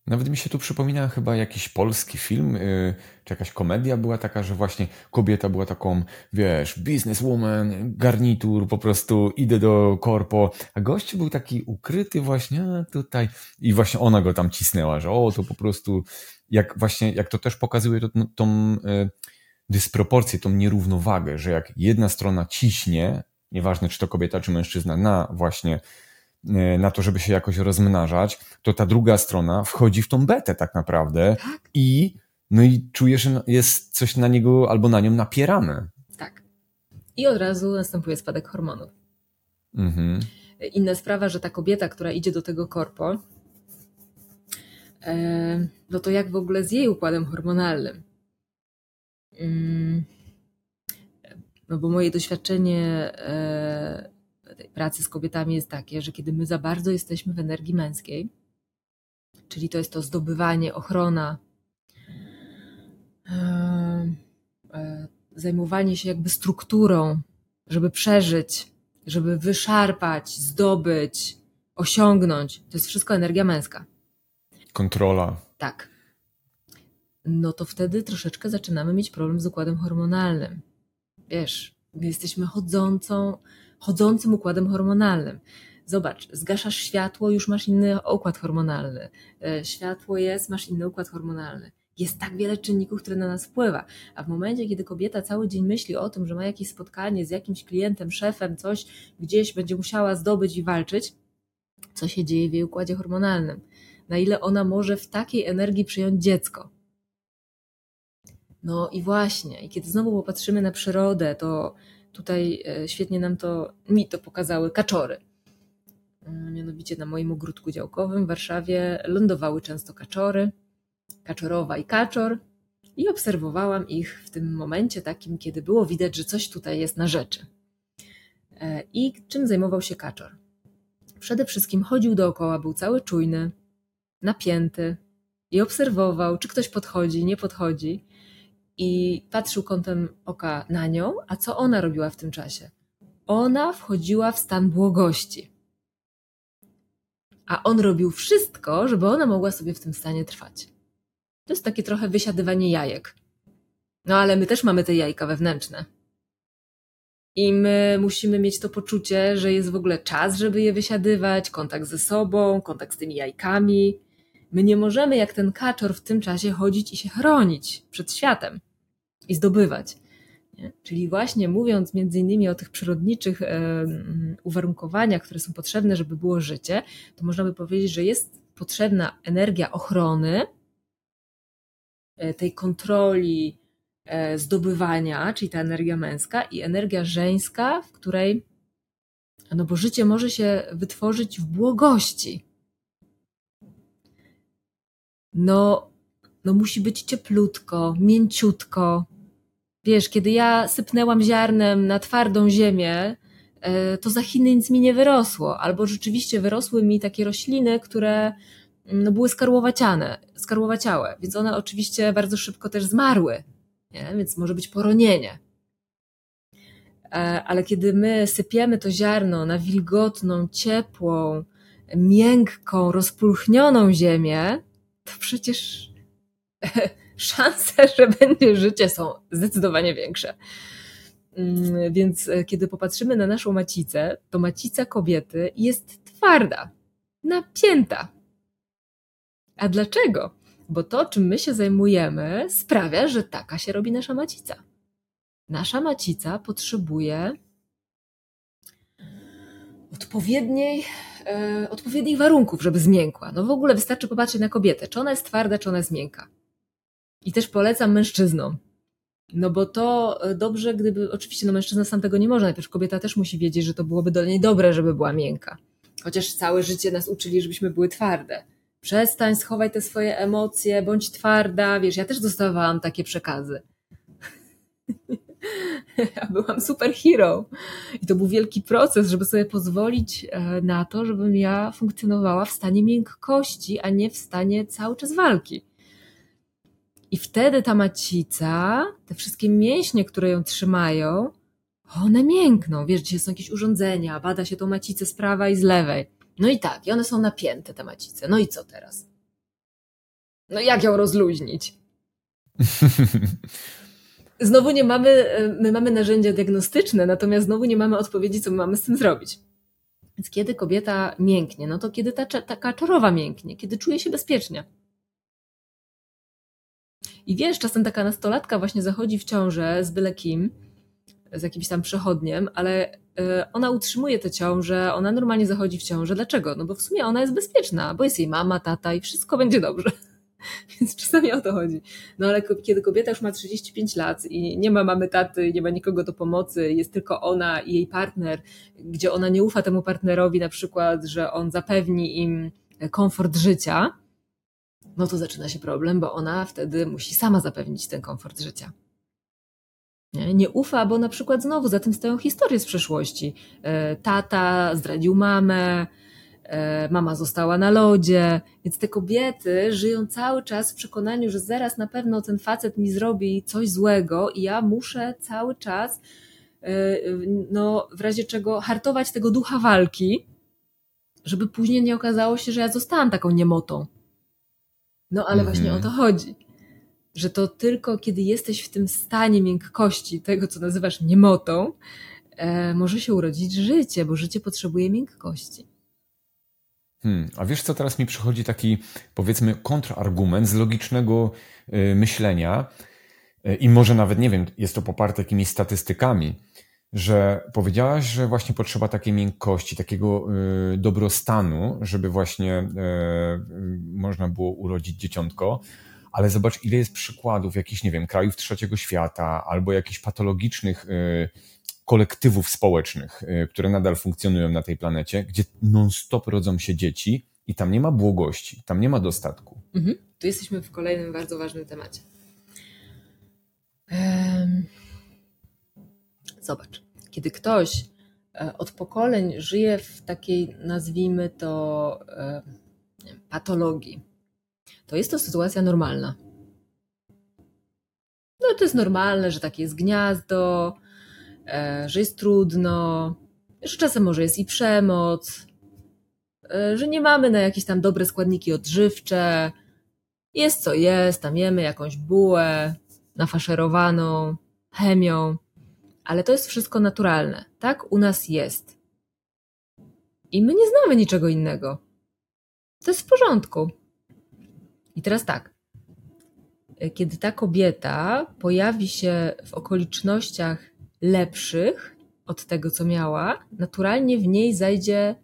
Nawet mi się tu przypomina chyba jakiś polski film, yy, czy jakaś komedia była taka, że właśnie kobieta była taką, wiesz, businesswoman, garnitur, po prostu idę do korpo, a gość był taki ukryty właśnie tutaj i właśnie ona go tam cisnęła, że o, to po prostu, jak właśnie, jak to też pokazuje to, no, tą yy, dysproporcję, tą nierównowagę, że jak jedna strona ciśnie, nieważne czy to kobieta, czy mężczyzna, na właśnie E, na to, żeby się jakoś rozmnażać, to ta druga strona wchodzi w tą betę tak naprawdę tak. i no i czuje, że jest coś na niego albo na nią napierane. Tak. i od razu następuje spadek hormonów. Mhm. Inna sprawa, że ta kobieta, która idzie do tego korpo, e, no to jak w ogóle z jej układem hormonalnym? No bo moje doświadczenie e, pracy z kobietami jest takie, że kiedy my za bardzo jesteśmy w energii męskiej, czyli to jest to zdobywanie, ochrona, e, zajmowanie się jakby strukturą, żeby przeżyć, żeby wyszarpać, zdobyć, osiągnąć. To jest wszystko energia męska. Kontrola. Tak. No to wtedy troszeczkę zaczynamy mieć problem z układem hormonalnym. Wiesz, my jesteśmy chodzącą, chodzącym układem hormonalnym. Zobacz, zgaszasz światło, już masz inny układ hormonalny. E, światło jest, masz inny układ hormonalny. Jest tak wiele czynników, które na nas wpływa. A w momencie, kiedy kobieta cały dzień myśli o tym, że ma jakieś spotkanie z jakimś klientem, szefem, coś gdzieś będzie musiała zdobyć i walczyć, co się dzieje w jej układzie hormonalnym? Na ile ona może w takiej energii przyjąć dziecko? No i właśnie, i kiedy znowu popatrzymy na przyrodę, to tutaj e, świetnie nam to, mi to pokazały kaczory. Mm, mianowicie na moim ogródku działkowym w Warszawie lądowały często kaczory kaczorowa i kaczor i obserwowałam ich w tym momencie takim, kiedy było widać, że coś tutaj jest na rzeczy. E, I czym zajmował się kaczor? Przede wszystkim chodził dookoła, był cały czujny, napięty i obserwował, czy ktoś podchodzi, nie podchodzi. I patrzył kątem oka na nią, a co ona robiła w tym czasie? Ona wchodziła w stan błogości. A on robił wszystko, żeby ona mogła sobie w tym stanie trwać. To jest takie trochę wysiadywanie jajek. No ale my też mamy te jajka wewnętrzne. I my musimy mieć to poczucie, że jest w ogóle czas, żeby je wysiadywać, kontakt ze sobą, kontakt z tymi jajkami. My nie możemy jak ten kaczor w tym czasie chodzić i się chronić przed światem i zdobywać. Nie? Czyli właśnie mówiąc między innymi o tych przyrodniczych e, uwarunkowaniach, które są potrzebne, żeby było życie, to można by powiedzieć, że jest potrzebna energia ochrony, E, tej kontroli e, zdobywania, czyli ta energia męska, i energia żeńska, w której, no bo życie może się wytworzyć w błogości. No, no musi być cieplutko, mięciutko. Wiesz, kiedy ja sypnęłam ziarnem na twardą ziemię, e, to za Chiny nic mi nie wyrosło. Albo rzeczywiście wyrosły mi takie rośliny, które no, były skarłowaciane, skarłowaciałe, więc one oczywiście bardzo szybko też zmarły, nie? więc może być poronienie. E, ale kiedy my sypiemy to ziarno na wilgotną, ciepłą, miękką, rozpulchnioną ziemię, to przecież szanse, że będzie życie są zdecydowanie większe. Mm, więc e, kiedy popatrzymy na naszą macicę, to macica kobiety jest twarda, napięta, a dlaczego? Bo to, czym my się zajmujemy, sprawia, że taka się robi nasza macica. Nasza macica potrzebuje odpowiedniej, e, odpowiednich warunków, żeby zmiękła. No w ogóle wystarczy popatrzeć na kobietę, czy ona jest twarda, czy ona jest miękka. I też polecam mężczyznom. No bo to e, dobrze, gdyby, oczywiście no mężczyzna sam tego nie może, najpierw kobieta też musi wiedzieć, że to byłoby do niej dobre, żeby była miękka. Chociaż całe życie nas uczyli, żebyśmy były twarde przestań, schowaj te swoje emocje, bądź twarda. Wiesz, ja też dostawałam takie przekazy. ja byłam superhero. I to był wielki proces, żeby sobie pozwolić e, na to, żebym ja funkcjonowała w stanie miękkości, a nie w stanie cały czas walki. I wtedy ta macica, te wszystkie mięśnie, które ją trzymają, one miękną. Wiesz, gdzie są jakieś urządzenia, bada się tą macicę z prawej i z lewej. No i tak, i one są napięte, te macice. No i co teraz? No jak ją rozluźnić? Znowu nie mamy, my mamy narzędzia diagnostyczne, natomiast znowu nie mamy odpowiedzi, co my mamy z tym zrobić. Więc kiedy kobieta mięknie, no to kiedy ta, taka czorowa mięknie, kiedy czuje się bezpiecznie. I wiesz, czasem taka nastolatka właśnie zachodzi w ciążę z byle kim, z jakimś tam przechodniem, ale e, ona utrzymuje tę ciążę, ona normalnie zachodzi w ciążę. Dlaczego? No bo w sumie ona jest bezpieczna, bo jest jej mama, tata i wszystko będzie dobrze. Więc czasami o to chodzi. No ale kiedy kobieta już ma 35 lat i nie ma mamy taty, nie ma nikogo do pomocy, jest tylko ona i jej partner, gdzie ona nie ufa temu partnerowi na przykład, że on zapewni im komfort życia, no to zaczyna się problem, bo ona wtedy musi sama zapewnić ten komfort życia. Nie, nie ufa, bo na przykład znowu za tym stoją historie z przeszłości. E, tata zdradził mamę, e, mama została na lodzie, więc te kobiety żyją cały czas w przekonaniu, że zaraz na pewno ten facet mi zrobi coś złego i ja muszę cały czas, e, no, w razie czego hartować tego ducha walki, żeby później nie okazało się, że ja zostałam taką niemotą. No ale właśnie o to mhm. chodzi. Że to tylko kiedy jesteś w tym stanie miękkości, tego co nazywasz niemotą, e, może się urodzić życie, bo życie potrzebuje miękkości. Hmm, a wiesz co, teraz mi przychodzi taki, powiedzmy, kontrargument z logicznego y, myślenia y, i może nawet, nie wiem, jest to poparte jakimiś statystykami, że powiedziałaś, że właśnie potrzeba takiej miękkości, takiego y, dobrostanu, żeby właśnie można było urodzić dzieciątko. Ale zobacz, ile jest przykładów jakichś, nie wiem, krajów trzeciego świata albo jakichś patologicznych kolektywów społecznych, które nadal funkcjonują na tej planecie, gdzie non-stop rodzą się dzieci i tam nie ma błogości, tam nie ma dostatku. Mhm. Tu jesteśmy w kolejnym bardzo ważnym temacie. Zobacz, kiedy ktoś e, od pokoleń żyje w takiej, nazwijmy to, e, patologii, to jest to sytuacja normalna. No to jest normalne, że takie jest gniazdo, że jest trudno, że czasem może jest i przemoc, że nie mamy na jakieś tam dobre składniki odżywcze, jest co jest, tam jemy jakąś bułę nafaszerowaną chemią. Ale to jest wszystko naturalne. Tak u nas jest. I my nie znamy niczego innego. To jest w porządku. I teraz tak. Kiedy ta kobieta pojawi się w okolicznościach lepszych od tego, co miała, naturalnie w niej zajdzie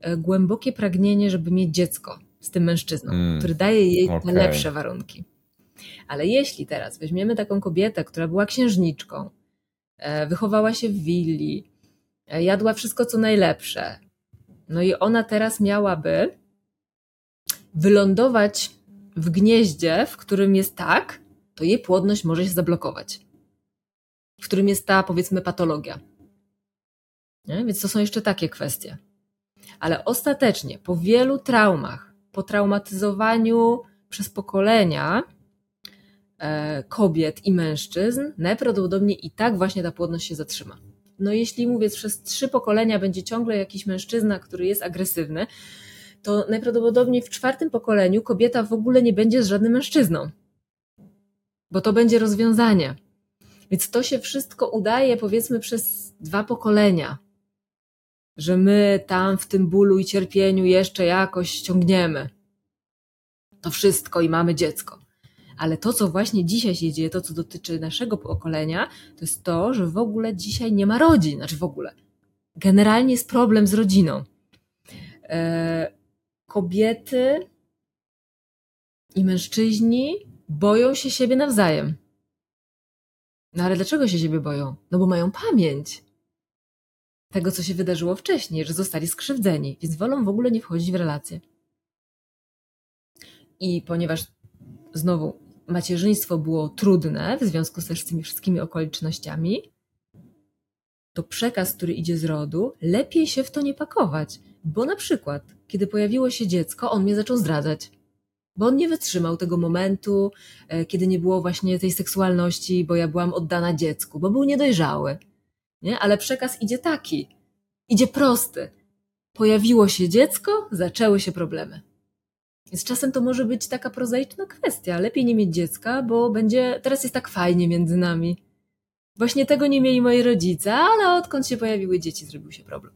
e, głębokie pragnienie, żeby mieć dziecko z tym mężczyzną, mm, który daje jej okay. te lepsze warunki. Ale jeśli teraz weźmiemy taką kobietę, która była księżniczką, E, wychowała się w willi, e, jadła wszystko co najlepsze. No i ona teraz miałaby wylądować w gnieździe, w którym jest tak, to jej płodność może się zablokować. W którym jest ta, powiedzmy, patologia. Nie? Więc to są jeszcze takie kwestie. Ale ostatecznie, po wielu traumach, po traumatyzowaniu przez pokolenia, E, kobiet i mężczyzn, najprawdopodobniej i tak właśnie ta płodność się zatrzyma. No jeśli mówię, przez trzy pokolenia będzie ciągle jakiś mężczyzna, który jest agresywny, to najprawdopodobniej w czwartym pokoleniu kobieta w ogóle nie będzie z żadnym mężczyzną. Bo to będzie rozwiązanie. Więc to się wszystko udaje, powiedzmy, przez dwa pokolenia. Że my tam w tym bólu i cierpieniu jeszcze jakoś ściągniemy. To wszystko i mamy dziecko. Ale to, co właśnie dzisiaj się dzieje, to, co dotyczy naszego pokolenia, to jest to, że w ogóle dzisiaj nie ma rodzin. Znaczy w ogóle. Generalnie jest problem z rodziną. E, kobiety i mężczyźni boją się siebie nawzajem. No ale dlaczego się siebie boją? No bo mają pamięć tego, co się wydarzyło wcześniej, że zostali skrzywdzeni, więc wolą w ogóle nie wchodzić w relacje. I ponieważ znowu macierzyństwo było trudne w związku z tymi wszystkimi okolicznościami, to przekaz, który idzie z rodu, lepiej się w to nie pakować. Bo na przykład, kiedy pojawiło się dziecko, on mnie zaczął zdradzać. Bo on nie wytrzymał tego momentu, e, kiedy nie było właśnie tej seksualności, bo ja byłam oddana dziecku, bo był niedojrzały. Nie? Ale przekaz idzie taki, idzie prosty. Pojawiło się dziecko, zaczęły się problemy. Więc czasem to może być taka prozaiczna kwestia. Lepiej nie mieć dziecka, bo będzie, teraz jest tak fajnie między nami. Właśnie tego nie mieli moi rodzice, ale odkąd się pojawiły dzieci, zrobił się problem.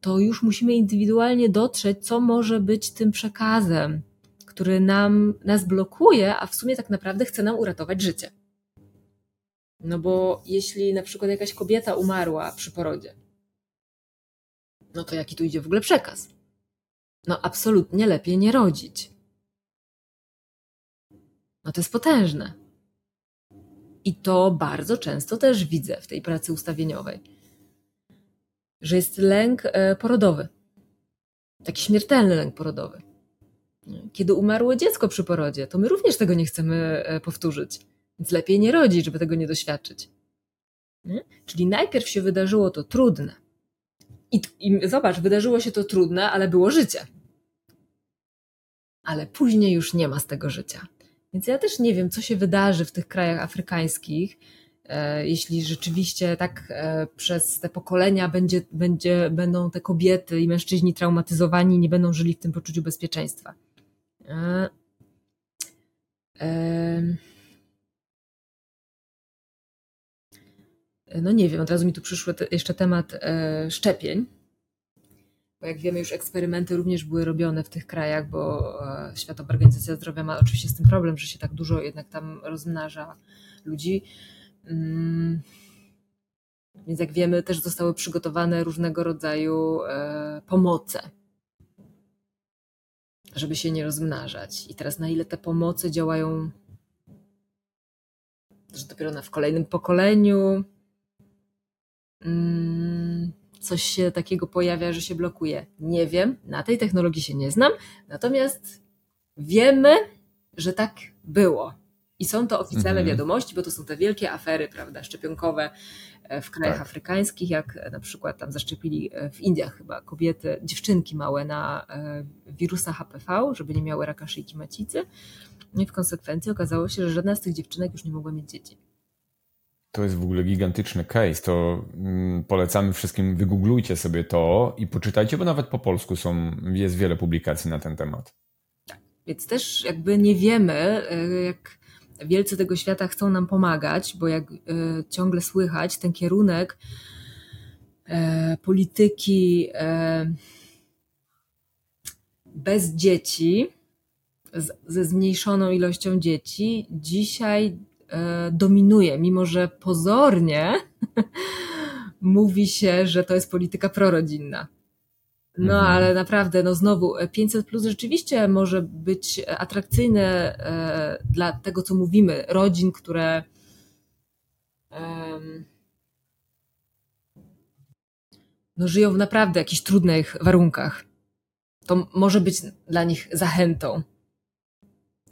To już musimy indywidualnie dotrzeć, co może być tym przekazem, który nam, nas blokuje, a w sumie tak naprawdę chce nam uratować życie. No bo jeśli na przykład jakaś kobieta umarła przy porodzie, no to jaki tu idzie w ogóle przekaz? no absolutnie lepiej nie rodzić. No to jest potężne. I to bardzo często też widzę w tej pracy ustawieniowej, że jest lęk e, porodowy. Taki śmiertelny lęk porodowy. Kiedy umarło dziecko przy porodzie, to my również tego nie chcemy e, powtórzyć. Więc lepiej nie rodzić, żeby tego nie doświadczyć. Nie? Czyli najpierw się wydarzyło to trudne. I, I zobacz, wydarzyło się to trudne, ale było życie. Ale później już nie ma z tego życia. Więc ja też nie wiem, co się wydarzy w tych krajach afrykańskich, e, jeśli rzeczywiście tak e, przez te pokolenia będzie, będzie, będą te kobiety i mężczyźni traumatyzowani, nie będą żyli w tym poczuciu bezpieczeństwa. E, no nie wiem, od razu mi tu przyszły jeszcze temat szczepień bo jak wiemy, już eksperymenty również były robione w tych krajach, bo e, Światowa Organizacja Zdrowia ma oczywiście z tym problem, że się tak dużo jednak tam rozmnaża ludzi. Mm. Więc jak wiemy, też zostały przygotowane różnego rodzaju e, pomoce, żeby się nie rozmnażać. I teraz na ile te pomoce działają, że dopiero na, w kolejnym pokoleniu. Mm coś się takiego pojawia, że się blokuje. Nie wiem, na tej technologii się nie znam, natomiast wiemy, że tak było. I są to oficjalne mhm. wiadomości, bo to są te wielkie afery, prawda, szczepionkowe e, w krajach tak. afrykańskich, jak e, na przykład tam zaszczepili e, w Indiach chyba kobiety, dziewczynki małe na wirusa HPV, żeby nie miały raka szyjki macicy. No I w konsekwencji okazało się, że żadna z tych dziewczynek już nie mogła mieć dzieci. To jest w ogóle gigantyczny case. To mm, polecamy wszystkim, wygooglujcie sobie to i poczytajcie, bo nawet po polsku są, jest wiele publikacji na ten temat. Tak, więc też jakby nie wiemy, jak wielcy tego świata chcą nam pomagać, bo jak e, ciągle słychać, ten kierunek e, polityki bez dzieci, ze zmniejszoną ilością dzieci, dzisiaj E, dominuje, mimo że pozornie mówi się, że to jest polityka prorodzinna. No mhm. ale naprawdę, no znowu 500 plus rzeczywiście może być atrakcyjne e, dla tego, co mówimy, rodzin, które no, żyją w naprawdę jakichś trudnych warunkach. To może być dla nich zachętą.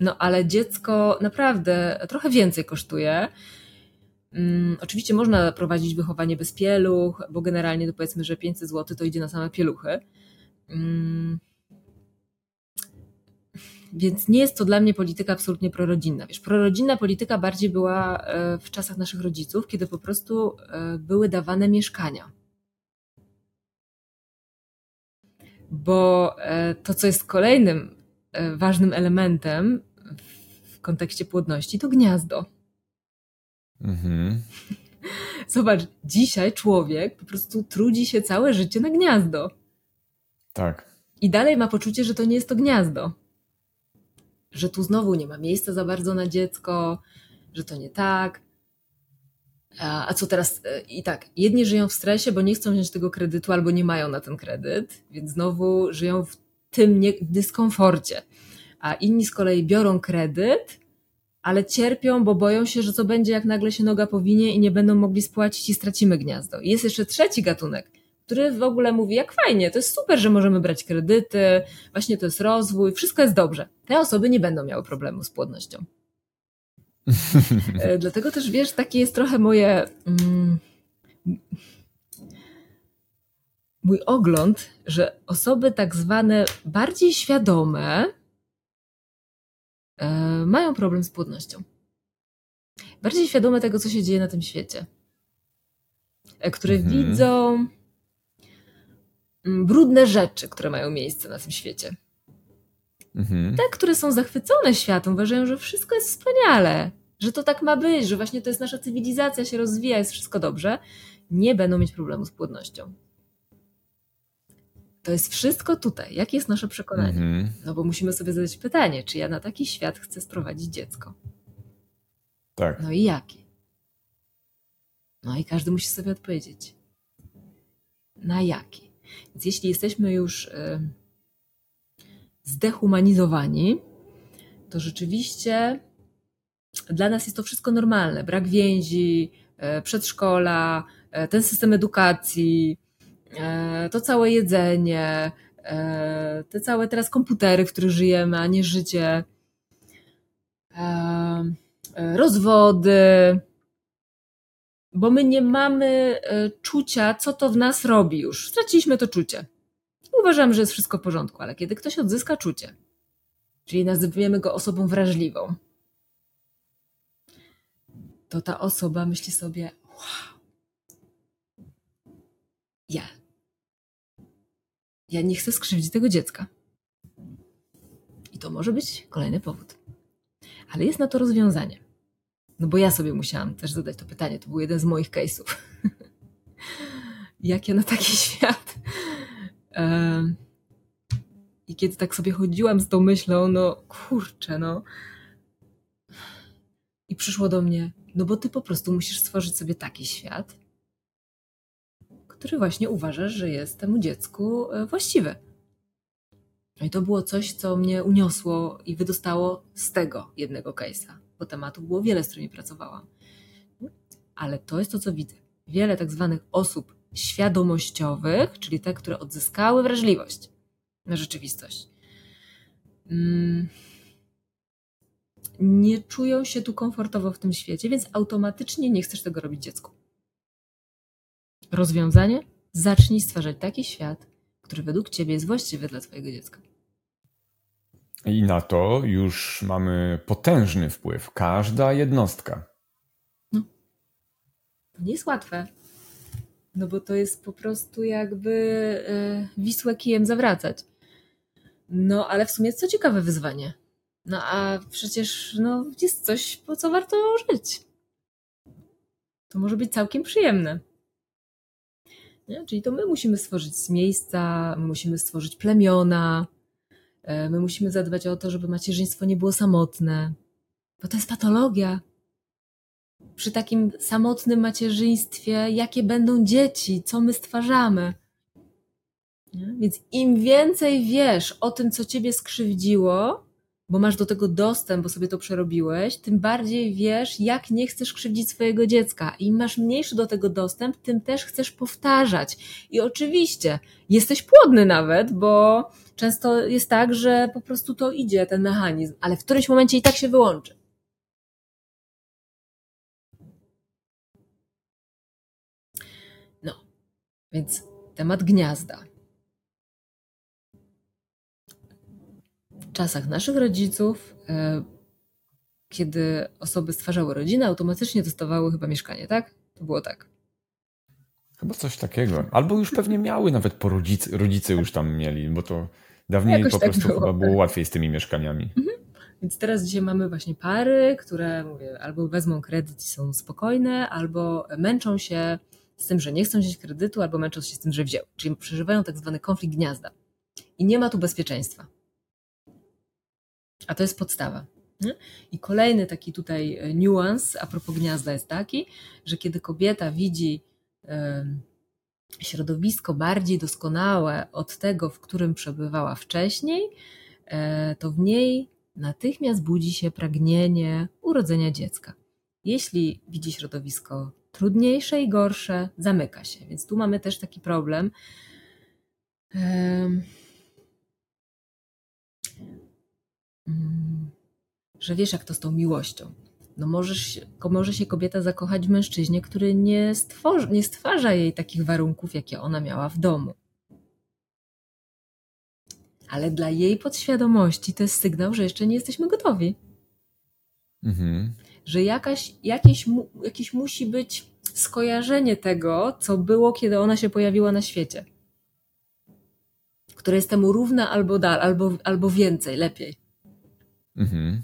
No ale dziecko naprawdę trochę więcej kosztuje. Um, oczywiście można prowadzić wychowanie bez pieluch, bo generalnie to powiedzmy, że 500 zł to idzie na same pieluchy. Um, więc nie jest to dla mnie polityka absolutnie prorodzinna. Wiesz, prorodzinna polityka bardziej była e, w czasach naszych rodziców, kiedy po prostu e, były dawane mieszkania. Bo e, to, co jest kolejnym ważnym elementem w kontekście płodności to gniazdo. Mhm. Zobacz, dzisiaj człowiek po prostu trudzi się całe życie na gniazdo. Tak. I dalej ma poczucie, że to nie jest to gniazdo. Że tu znowu nie ma miejsca za bardzo na dziecko, że to nie tak. A co teraz? E, I tak, jedni żyją w stresie, bo nie chcą wziąć tego kredytu albo nie mają na ten kredyt, więc znowu żyją w tym nie, dyskomforcie. A inni z kolei biorą kredyt, ale cierpią, bo boją się, że co będzie, jak nagle się noga powinie i nie będą mogli spłacić i stracimy gniazdo. I jest jeszcze trzeci gatunek, który w ogóle mówi, jak fajnie, to jest super, że możemy brać kredyty, właśnie to jest rozwój, wszystko jest dobrze. Te osoby nie będą miały problemu z płodnością. E, dlatego też wiesz, takie jest trochę moje. Mm, mój ogląd, że osoby tak zwane bardziej świadome mają problem z płodnością. Bardziej świadome tego, co się dzieje na tym świecie. E, które mhm. widzą mm, brudne rzeczy, które mają miejsce na tym świecie. Mhm. Te, które są zachwycone światem, uważają, że wszystko jest wspaniale, że to tak ma być, że właśnie to jest nasza cywilizacja, się rozwija, jest wszystko dobrze, nie będą mieć problemu z płodnością. To jest wszystko tutaj. Jakie jest nasze przekonanie? -hmm. No bo musimy sobie zadać pytanie, czy ja na taki świat chcę sprowadzić dziecko? Tak. No i jaki? No i każdy musi sobie odpowiedzieć. Na jaki? Więc jeśli jesteśmy już y, zdehumanizowani, to rzeczywiście dla nas jest to wszystko normalne. Brak więzi, e, przedszkola, e, ten system edukacji, to całe jedzenie, te całe teraz komputery, w których żyjemy, a nie życie, rozwody, bo my nie mamy czucia, co to w nas robi już. Straciliśmy to czucie. Uważam, że jest wszystko w porządku, ale kiedy ktoś odzyska czucie, czyli nazywamy go osobą wrażliwą, to ta osoba myśli sobie: Wow, ja. Ja nie chcę skrzywdzić tego dziecka. I to może być kolejny powód. Ale jest na to rozwiązanie. No bo ja sobie musiałam też zadać to pytanie. To był jeden z moich case'ów. Jak ja na taki świat? I kiedy tak sobie chodziłam z tą myślą, no kurczę, no. I przyszło do mnie, no bo ty po prostu musisz stworzyć sobie taki świat, który właśnie uważasz, że jest temu dziecku e, właściwy. No i to było coś, co mnie uniosło i wydostało z tego jednego case'a, bo tematu było wiele, z którymi pracowałam. Ale to jest to, co widzę. Wiele tak zwanych osób świadomościowych, czyli te, które odzyskały wrażliwość na rzeczywistość. Mm nie czują się tu komfortowo w tym świecie, więc automatycznie nie chcesz tego robić dziecku. Rozwiązanie? Zacznij stwarzać taki świat, który według ciebie jest właściwy dla twojego dziecka. I na to już mamy potężny wpływ. Każda jednostka. No. To nie jest łatwe. No bo to jest po prostu jakby yy, Wisłę kijem zawracać. No ale w sumie jest co ciekawe wyzwanie no a przecież no, jest coś, po co warto żyć. To może być całkiem przyjemne. Nie? Czyli to my musimy stworzyć miejsca, my musimy stworzyć plemiona, e, my musimy zadbać o to, żeby macierzyństwo nie było samotne, bo to jest patologia. Przy takim samotnym macierzyństwie, jakie będą dzieci, co my stwarzamy. Nie? Więc im więcej wiesz o tym, co ciebie skrzywdziło, bo masz do tego dostęp, bo sobie to przerobiłeś, tym bardziej wiesz, jak nie chcesz krzywdzić swojego dziecka. Im masz mniejszy do tego dostęp, tym też chcesz powtarzać. I oczywiście jesteś płodny nawet, bo często jest tak, że po prostu to idzie, ten mechanizm, ale w którymś momencie i tak się wyłączy. No, więc temat gniazda. Czasach naszych rodziców, e, kiedy osoby stwarzały rodzinę, automatycznie dostawały chyba mieszkanie, tak? To było tak. Chyba coś takiego. Albo już pewnie miały nawet po rodzice, rodzice już tam mieli, bo to dawniej Jakoś po tak prostu było, chyba było łatwiej z tymi mieszkaniami. Mhm. Więc teraz dzisiaj mamy właśnie pary, które mówię, albo wezmą kredyt i są spokojne, albo męczą się z tym, że nie chcą wziąć kredytu, albo męczą się z tym, że wzięły. Czyli przeżywają tak zwany konflikt gniazda. I nie ma tu bezpieczeństwa. A to jest podstawa. I kolejny taki tutaj e, niuans a propos gniazda jest taki, że kiedy kobieta widzi środowisko bardziej doskonałe od tego, w którym przebywała wcześniej, e, to w niej natychmiast budzi się pragnienie urodzenia dziecka. Jeśli widzi środowisko trudniejsze i gorsze, zamyka się. Więc tu mamy też taki problem Mm, że wiesz, jak to z tą miłością. No możesz, może się kobieta zakochać w mężczyźnie, który nie, stworzy, nie stwarza jej takich warunków, jakie ona miała w domu. Ale dla jej podświadomości to jest sygnał, że jeszcze nie jesteśmy gotowi. Mhm. Że jakaś, jakieś, jakieś musi być skojarzenie tego, co było, kiedy ona się pojawiła na świecie. Które jest temu równe albo dal, albo, albo więcej, lepiej. Mhm.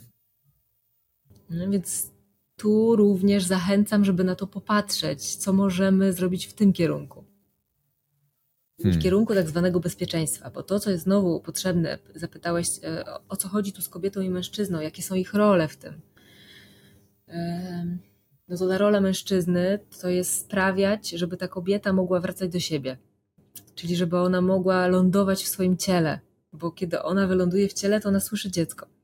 No więc tu również zachęcam, żeby na to popatrzeć, co możemy zrobić w tym kierunku. Hmm. W kierunku tak zwanego bezpieczeństwa, bo to, co jest znowu potrzebne, zapytałeś, e, o co chodzi tu z kobietą i mężczyzną, jakie są ich role w tym. No to ta rola mężczyzny to jest sprawiać, żeby ta kobieta mogła wracać do siebie. Czyli żeby ona mogła lądować w swoim ciele, bo kiedy ona wyląduje w ciele, to ona słyszy dziecko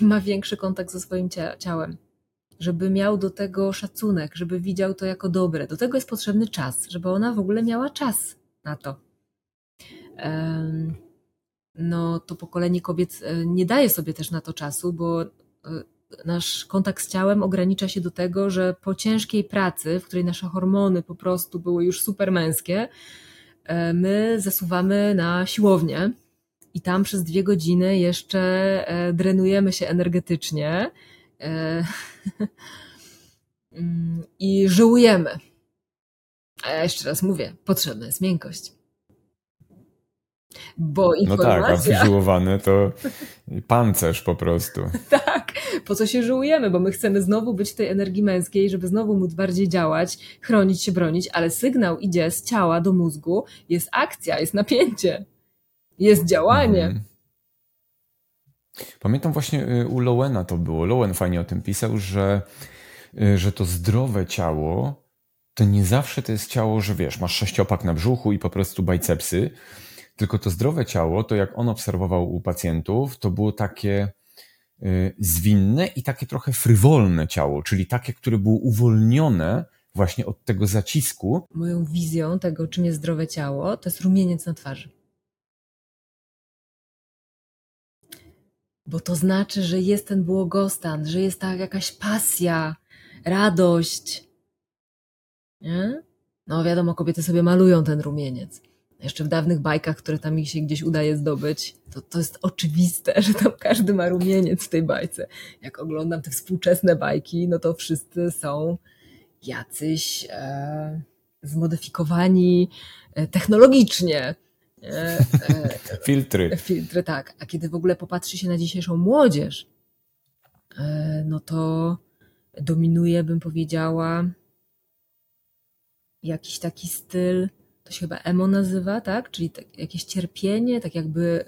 i ma większy kontakt ze swoim ciałem. Żeby miał do tego szacunek, żeby widział to jako dobre. Do tego jest potrzebny czas, żeby ona w ogóle miała czas na to. No, to pokolenie kobiet e, nie daje sobie też na to czasu, bo e, nasz kontakt z ciałem ogranicza się do tego, że po ciężkiej pracy, w której nasze hormony po prostu były już super męskie, e, my zasuwamy na siłownię i tam przez dwie godziny jeszcze e, drenujemy się energetycznie e, mm, i żyłujemy. A ja jeszcze raz mówię, potrzebna jest miękkość. Bo informacja... No tak, a wyżyłowane to pancerz po prostu. tak, po co się żyłujemy, bo my chcemy znowu być w tej energii męskiej, żeby znowu móc bardziej działać, chronić się, bronić, ale sygnał idzie z ciała do mózgu, jest akcja, jest napięcie, jest działanie. Mhm. Pamiętam właśnie y, u Lowena to było. Lowen fajnie o tym pisał, że, y, że to zdrowe ciało to nie zawsze to jest ciało, że wiesz, masz sześciopak na brzuchu i po prostu bicepsy, tylko to zdrowe ciało, to jak on obserwował u pacjentów, to było takie y, zwinne i takie trochę frywolne ciało, czyli takie, które było uwolnione właśnie od tego zacisku. Moją wizją tego, czym jest zdrowe ciało, to jest rumieniec na twarzy. Bo to znaczy, że jest ten błogostan, że jest ta jakaś pasja, radość. Nie? No wiadomo, kobiety sobie malują ten rumieniec jeszcze w dawnych bajkach, które tam mi się gdzieś udaje zdobyć, to, to jest oczywiste, że tam każdy ma rumieniec w tej bajce. Jak oglądam te współczesne bajki, no to wszyscy są jacyś e, zmodyfikowani e, technologicznie. E, e, filtry. Filtry, tak. A kiedy w ogóle popatrzy się na dzisiejszą młodzież, e, no to dominuje, bym powiedziała, jakiś taki styl to się chyba emo nazywa, tak? Czyli tak, jakieś cierpienie, tak jakby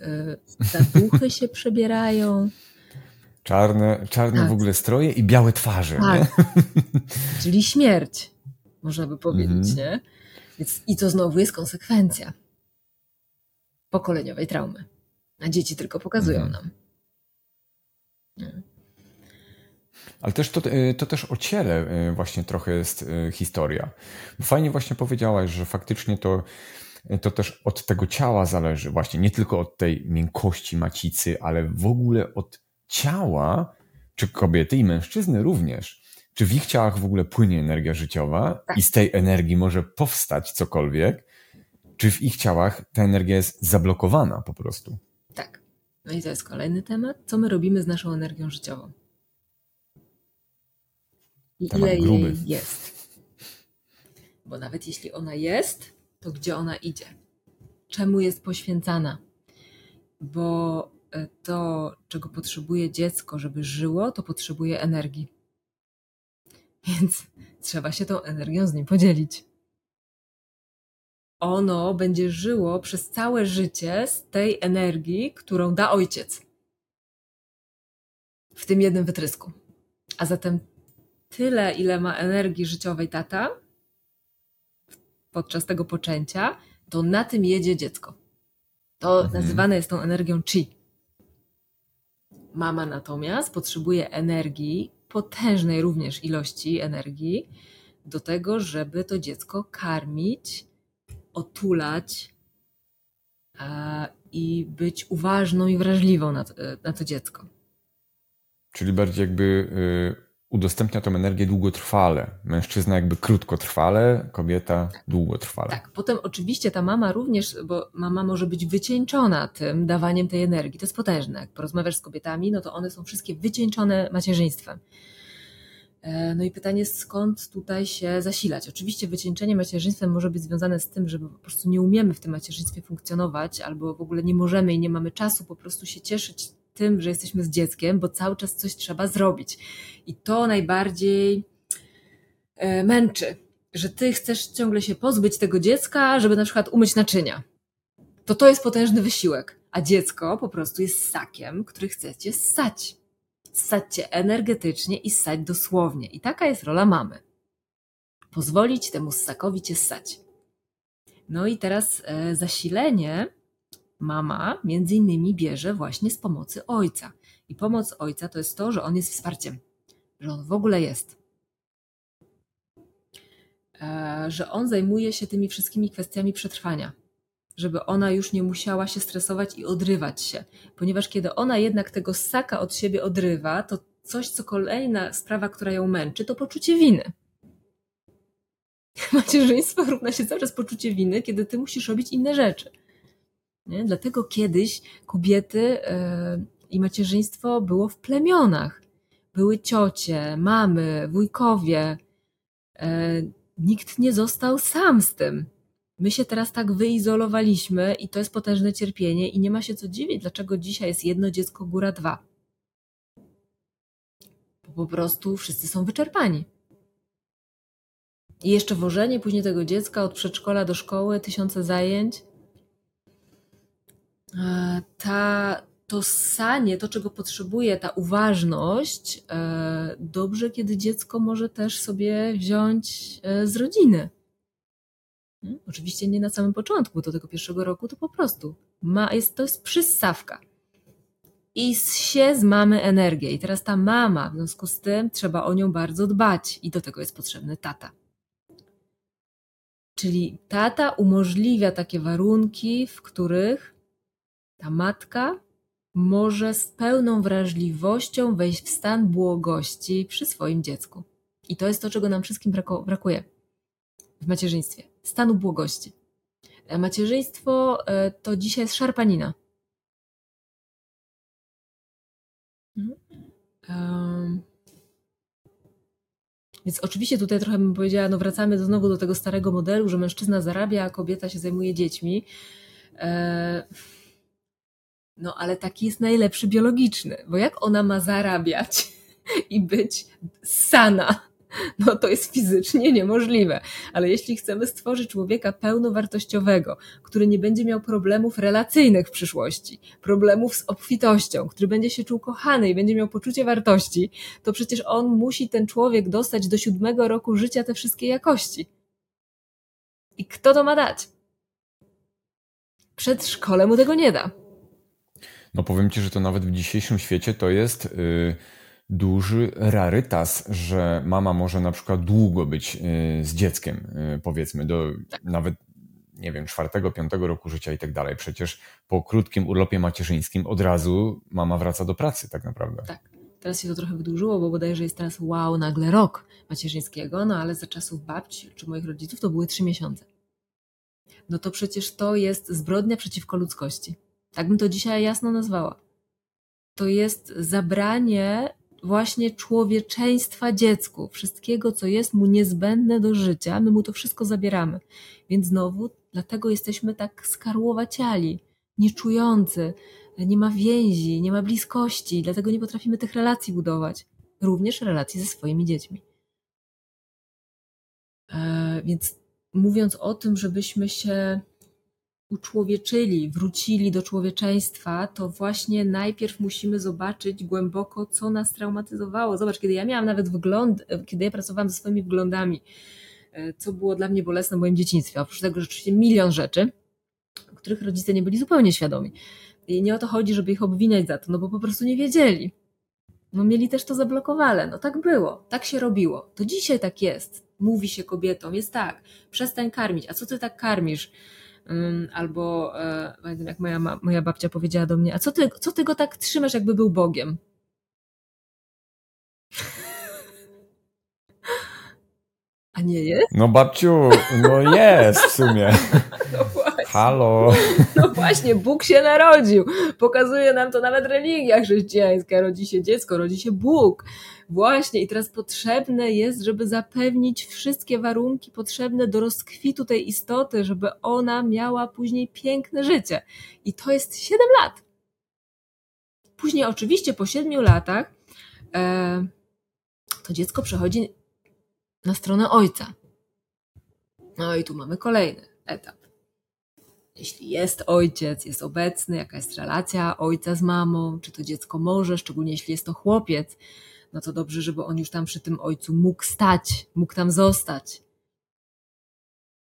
te duchy się przebierają. Czarne, czarne tak. w ogóle stroje i białe twarze. Tak. Czyli śmierć, można by powiedzieć, mhm. nie? Więc, I to znowu jest konsekwencja pokoleniowej traumy. A dzieci tylko pokazują mhm. nam. Nie? Ale też to, y, to też o ciele y, właśnie trochę jest y, historia. Fajnie właśnie powiedziałaś, że faktycznie to, to też od tego ciała zależy, właśnie nie tylko od tej miękkości macicy, ale w ogóle od ciała, czy kobiety i mężczyzny również. Czy w ich ciałach w ogóle płynie energia życiowa tak. i z tej energii może powstać cokolwiek, czy w ich ciałach ta energia jest zablokowana po prostu. Tak. No i to jest kolejny temat. Co my robimy z naszą energią życiową? i ile jej jest. Bo nawet jeśli ona jest, to gdzie ona idzie? Czemu jest poświęcana? Bo e, to, czego potrzebuje dziecko, żeby żyło, to potrzebuje energii. Więc trzeba się tą energią z nim podzielić. Ono będzie żyło przez całe życie z tej energii, którą da ojciec. W tym jednym wytrysku. A zatem tyle, ile ma energii życiowej tata podczas tego poczęcia, to na tym jedzie dziecko. To mhm. nazywane jest tą energią chi. Mama natomiast potrzebuje energii, potężnej również ilości energii, do tego, żeby to dziecko karmić, otulać a, i być uważną i wrażliwą na to, na to dziecko. Czyli bardziej jakby y, udostępnia tą energię długotrwale. Mężczyzna jakby krótkotrwale, kobieta długotrwale. Tak, potem oczywiście ta mama również, bo mama może być wycieńczona tym dawaniem tej energii. To jest potężne. Jak porozmawiasz z kobietami, no to one są wszystkie wycieńczone macierzyństwem. E, no i pytanie, skąd tutaj się zasilać? Oczywiście wycieńczenie macierzyństwem może być związane z tym, że po prostu nie umiemy w tym macierzyństwie funkcjonować, albo w ogóle nie możemy i nie mamy czasu po prostu się cieszyć tym, że jesteśmy z dzieckiem, bo cały czas coś trzeba zrobić. I to najbardziej e, męczy, że ty chcesz ciągle się pozbyć tego dziecka, żeby na przykład umyć naczynia. To to jest potężny wysiłek, a dziecko po prostu jest ssakiem, który chcecie ssać. Ssać cię energetycznie i ssać dosłownie. I taka jest rola mamy. Pozwolić temu ssakowi cię ssać. No i teraz e, zasilenie mama między innymi bierze właśnie z pomocy ojca. I pomoc ojca to jest to, że on jest wsparciem, że on w ogóle jest. E, że on zajmuje się tymi wszystkimi kwestiami przetrwania, żeby ona już nie musiała się stresować i odrywać się, ponieważ kiedy ona jednak tego ssaka od siebie odrywa, to coś, co kolejna sprawa, która ją męczy, to poczucie winy. Macierzyństwo równa się cały czas poczucie winy, kiedy ty musisz robić inne rzeczy. Nie? Dlatego kiedyś kobiety yy, i macierzyństwo było w plemionach. Były ciocie, mamy, wujkowie. Yy, nikt nie został sam z tym. My się teraz tak wyizolowaliśmy i to jest potężne cierpienie i nie ma się co dziwić, dlaczego dzisiaj jest jedno dziecko, góra dwa. Bo po prostu wszyscy są wyczerpani. I jeszcze wożenie później tego dziecka od przedszkola do szkoły, tysiące zajęć. E, ta, to sanie, to czego potrzebuje, ta uważność, e, dobrze, kiedy dziecko może też sobie wziąć e, z rodziny. Hmm? Oczywiście nie na samym początku, do tego pierwszego roku to po prostu ma, jest, to jest przystawka. I się z mamy energię. I teraz ta mama, w związku z tym trzeba o nią bardzo dbać i do tego jest potrzebny tata. Czyli tata umożliwia takie warunki, w których ta matka może z pełną wrażliwością wejść w stan błogości przy swoim dziecku. I to jest to, czego nam wszystkim brakuje w macierzyństwie stanu błogości. E, macierzyństwo e, to dzisiaj jest szarpanina. Um. Więc oczywiście tutaj trochę bym powiedziała, no wracamy do, znowu do tego starego modelu, że mężczyzna zarabia, a kobieta się zajmuje dziećmi. E, no ale taki jest najlepszy biologiczny, bo jak ona ma zarabiać i być sana, no to jest fizycznie niemożliwe. Ale jeśli chcemy stworzyć człowieka pełnowartościowego, który nie będzie miał problemów relacyjnych w przyszłości, problemów z obfitością, który będzie się czuł kochany i będzie miał poczucie wartości, to przecież on musi ten człowiek dostać do siódmego roku życia te wszystkie jakości. I kto to ma dać? Przedszkole mu tego nie da. No powiem ci, że to nawet w dzisiejszym świecie to jest. Yy duży rarytas, że mama może na przykład długo być y, z dzieckiem, y, powiedzmy, do nawet, nie wiem, czwartego, piątego roku życia i tak dalej. Przecież po krótkim urlopie macierzyńskim od razu mama wraca do pracy, tak naprawdę. Tak. Teraz się to trochę wydłużyło, bo bodajże jest teraz wow, nagle rok macierzyńskiego, no ale za czasów babci czy moich rodziców to były trzy miesiące. No to przecież to jest zbrodnia przeciwko ludzkości. Tak bym to dzisiaj jasno nazwała. To jest zabranie właśnie człowieczeństwa dziecku, wszystkiego, co jest mu niezbędne do życia, my mu to wszystko zabieramy. Więc znowu, dlatego jesteśmy tak skarłowaciali, nieczujący, nie ma więzi, nie ma bliskości, dlatego nie potrafimy tych relacji budować, również relacji ze swoimi dziećmi. E, więc mówiąc o tym, żebyśmy się uczłowieczyli, wrócili do człowieczeństwa, to właśnie najpierw musimy zobaczyć głęboko, co nas traumatyzowało. Zobacz, kiedy ja miałam nawet wgląd, kiedy ja pracowałam ze swoimi wglądami, e, co było dla mnie bolesne w moim dzieciństwie, oprócz tego rzeczywiście milion rzeczy, których rodzice nie byli zupełnie świadomi. I nie o to chodzi, żeby ich obwiniać za to, no bo po prostu nie wiedzieli. No mieli też to zablokowane. No tak było, tak się robiło. To dzisiaj tak jest. Mówi się kobietom, jest tak, przestań karmić. A co ty tak karmisz? Albo e, pamiętam, jak moja, moja babcia powiedziała do mnie, a co ty, co ty go tak trzymasz, jakby był Bogiem? A nie jest? No babciu, no jest w sumie. Halo. No właśnie, Bóg się narodził. Pokazuje nam to nawet religia chrześcijańska. Rodzi się dziecko, rodzi się Bóg. Właśnie i teraz potrzebne jest, żeby zapewnić wszystkie warunki potrzebne do rozkwitu tej istoty, żeby ona miała później piękne życie. I to jest 7 lat. Później oczywiście po 7 latach e, to dziecko przechodzi na stronę ojca. No i tu mamy kolejny etap. Jeśli jest ojciec, jest obecny, jaka jest relacja ojca z mamą, czy to dziecko może, szczególnie jeśli jest to chłopiec, no to dobrze, żeby on już tam przy tym ojcu mógł stać, mógł tam zostać.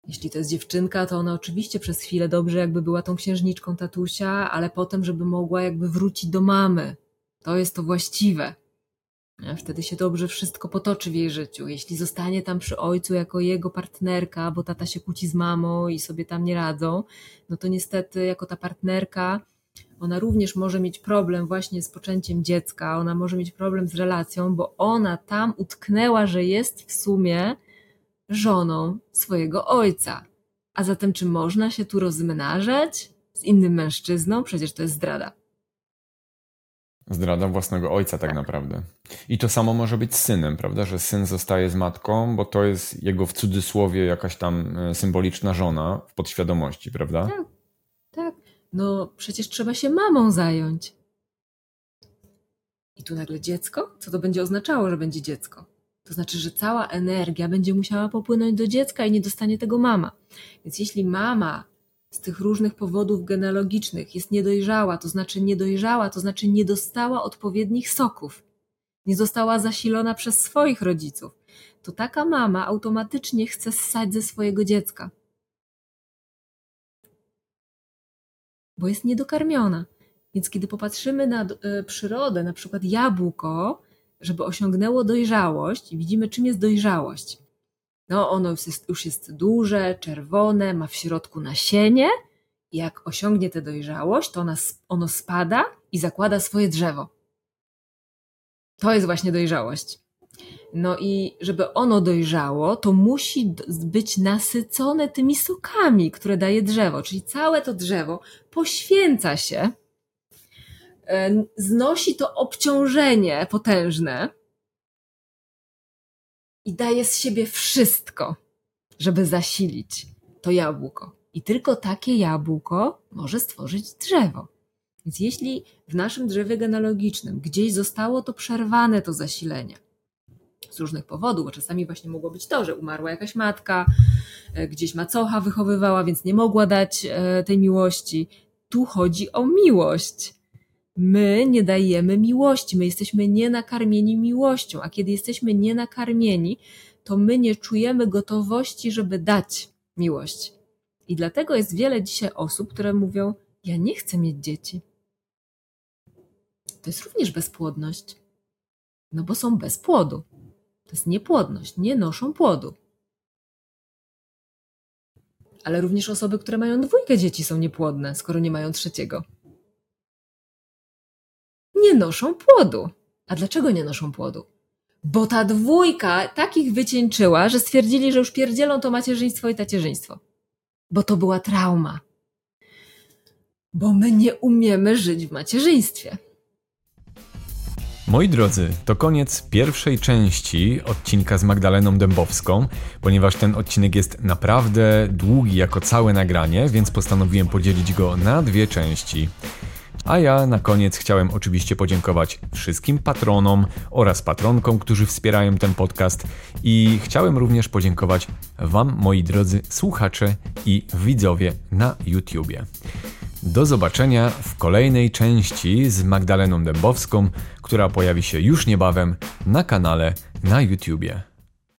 Jeśli to jest dziewczynka, to ona oczywiście przez chwilę dobrze jakby była tą księżniczką tatusia, ale potem, żeby mogła jakby wrócić do mamy. To jest to właściwe. Wtedy się dobrze wszystko potoczy w jej życiu. Jeśli zostanie tam przy ojcu jako jego partnerka, bo tata się kłóci z mamą i sobie tam nie radzą, no to niestety jako ta partnerka ona również może mieć problem właśnie z poczęciem dziecka, ona może mieć problem z relacją, bo ona tam utknęła, że jest w sumie żoną swojego ojca. A zatem, czy można się tu rozmnażać z innym mężczyzną? Przecież to jest zdrada. Zdrada własnego ojca, tak, tak, naprawdę. I to samo może być z synem, prawda? Że syn zostaje z matką, bo to jest jego w cudzysłowie jakaś tam e, symboliczna żona w podświadomości, prawda? Tak, tak. No przecież trzeba się mamą zająć. I tu nagle dziecko? Co to będzie oznaczało, że będzie dziecko? To znaczy, że cała energia będzie musiała popłynąć do dziecka i nie dostanie tego mama. Więc jeśli mama z tych różnych powodów genealogicznych jest niedojrzała, to znaczy niedojrzała, to znaczy nie dostała odpowiednich soków, nie została zasilona przez swoich rodziców, to taka mama automatycznie chce ssać ze swojego dziecka. Bo jest niedokarmiona. Więc kiedy popatrzymy na e, przyrodę, na przykład jabłko, żeby osiągnęło dojrzałość, widzimy, czym jest dojrzałość. No, ono już jest, już jest duże, czerwone, ma w środku nasienie. Jak osiągnie tę dojrzałość, to ona, ono spada i zakłada swoje drzewo. To jest właśnie dojrzałość. No i żeby ono dojrzało, to musi być nasycone tymi sokami, które daje drzewo. Czyli całe to drzewo poświęca się, e, znosi to obciążenie potężne, i daje z siebie wszystko, żeby zasilić to jabłko. I tylko takie jabłko może stworzyć drzewo. Więc jeśli w naszym drzewie genealogicznym gdzieś zostało to przerwane, to zasilenie, z różnych powodów, bo czasami właśnie mogło być to, że umarła jakaś matka, e, gdzieś macocha wychowywała, więc nie mogła dać e, tej miłości. Tu chodzi o miłość. My nie dajemy miłości, my jesteśmy nienakarmieni miłością, a kiedy jesteśmy nienakarmieni, to my nie czujemy gotowości, żeby dać miłość. I dlatego jest wiele dzisiaj osób, które mówią: Ja nie chcę mieć dzieci. To jest również bezpłodność. No bo są bez płodu. To jest niepłodność, nie noszą płodu. Ale również osoby, które mają dwójkę dzieci, są niepłodne, skoro nie mają trzeciego nie noszą płodu. A dlaczego nie noszą płodu? Bo ta dwójka takich wycieńczyła, że stwierdzili, że już pierdzielą to macierzyństwo i tacierzyństwo. Bo to była trauma. Bo my nie umiemy żyć w macierzyństwie. Moi drodzy, to koniec pierwszej części odcinka z Magdaleną Dębowską, ponieważ ten odcinek jest naprawdę długi jako całe nagranie, więc postanowiłem podzielić go na dwie części. A ja na koniec chciałem oczywiście podziękować wszystkim patronom oraz patronkom, którzy wspierają ten podcast i chciałem również podziękować Wam, moi drodzy słuchacze i widzowie na YouTubie. Do zobaczenia w kolejnej części z Magdaleną Dębowską, która pojawi się już niebawem na kanale na YouTubie.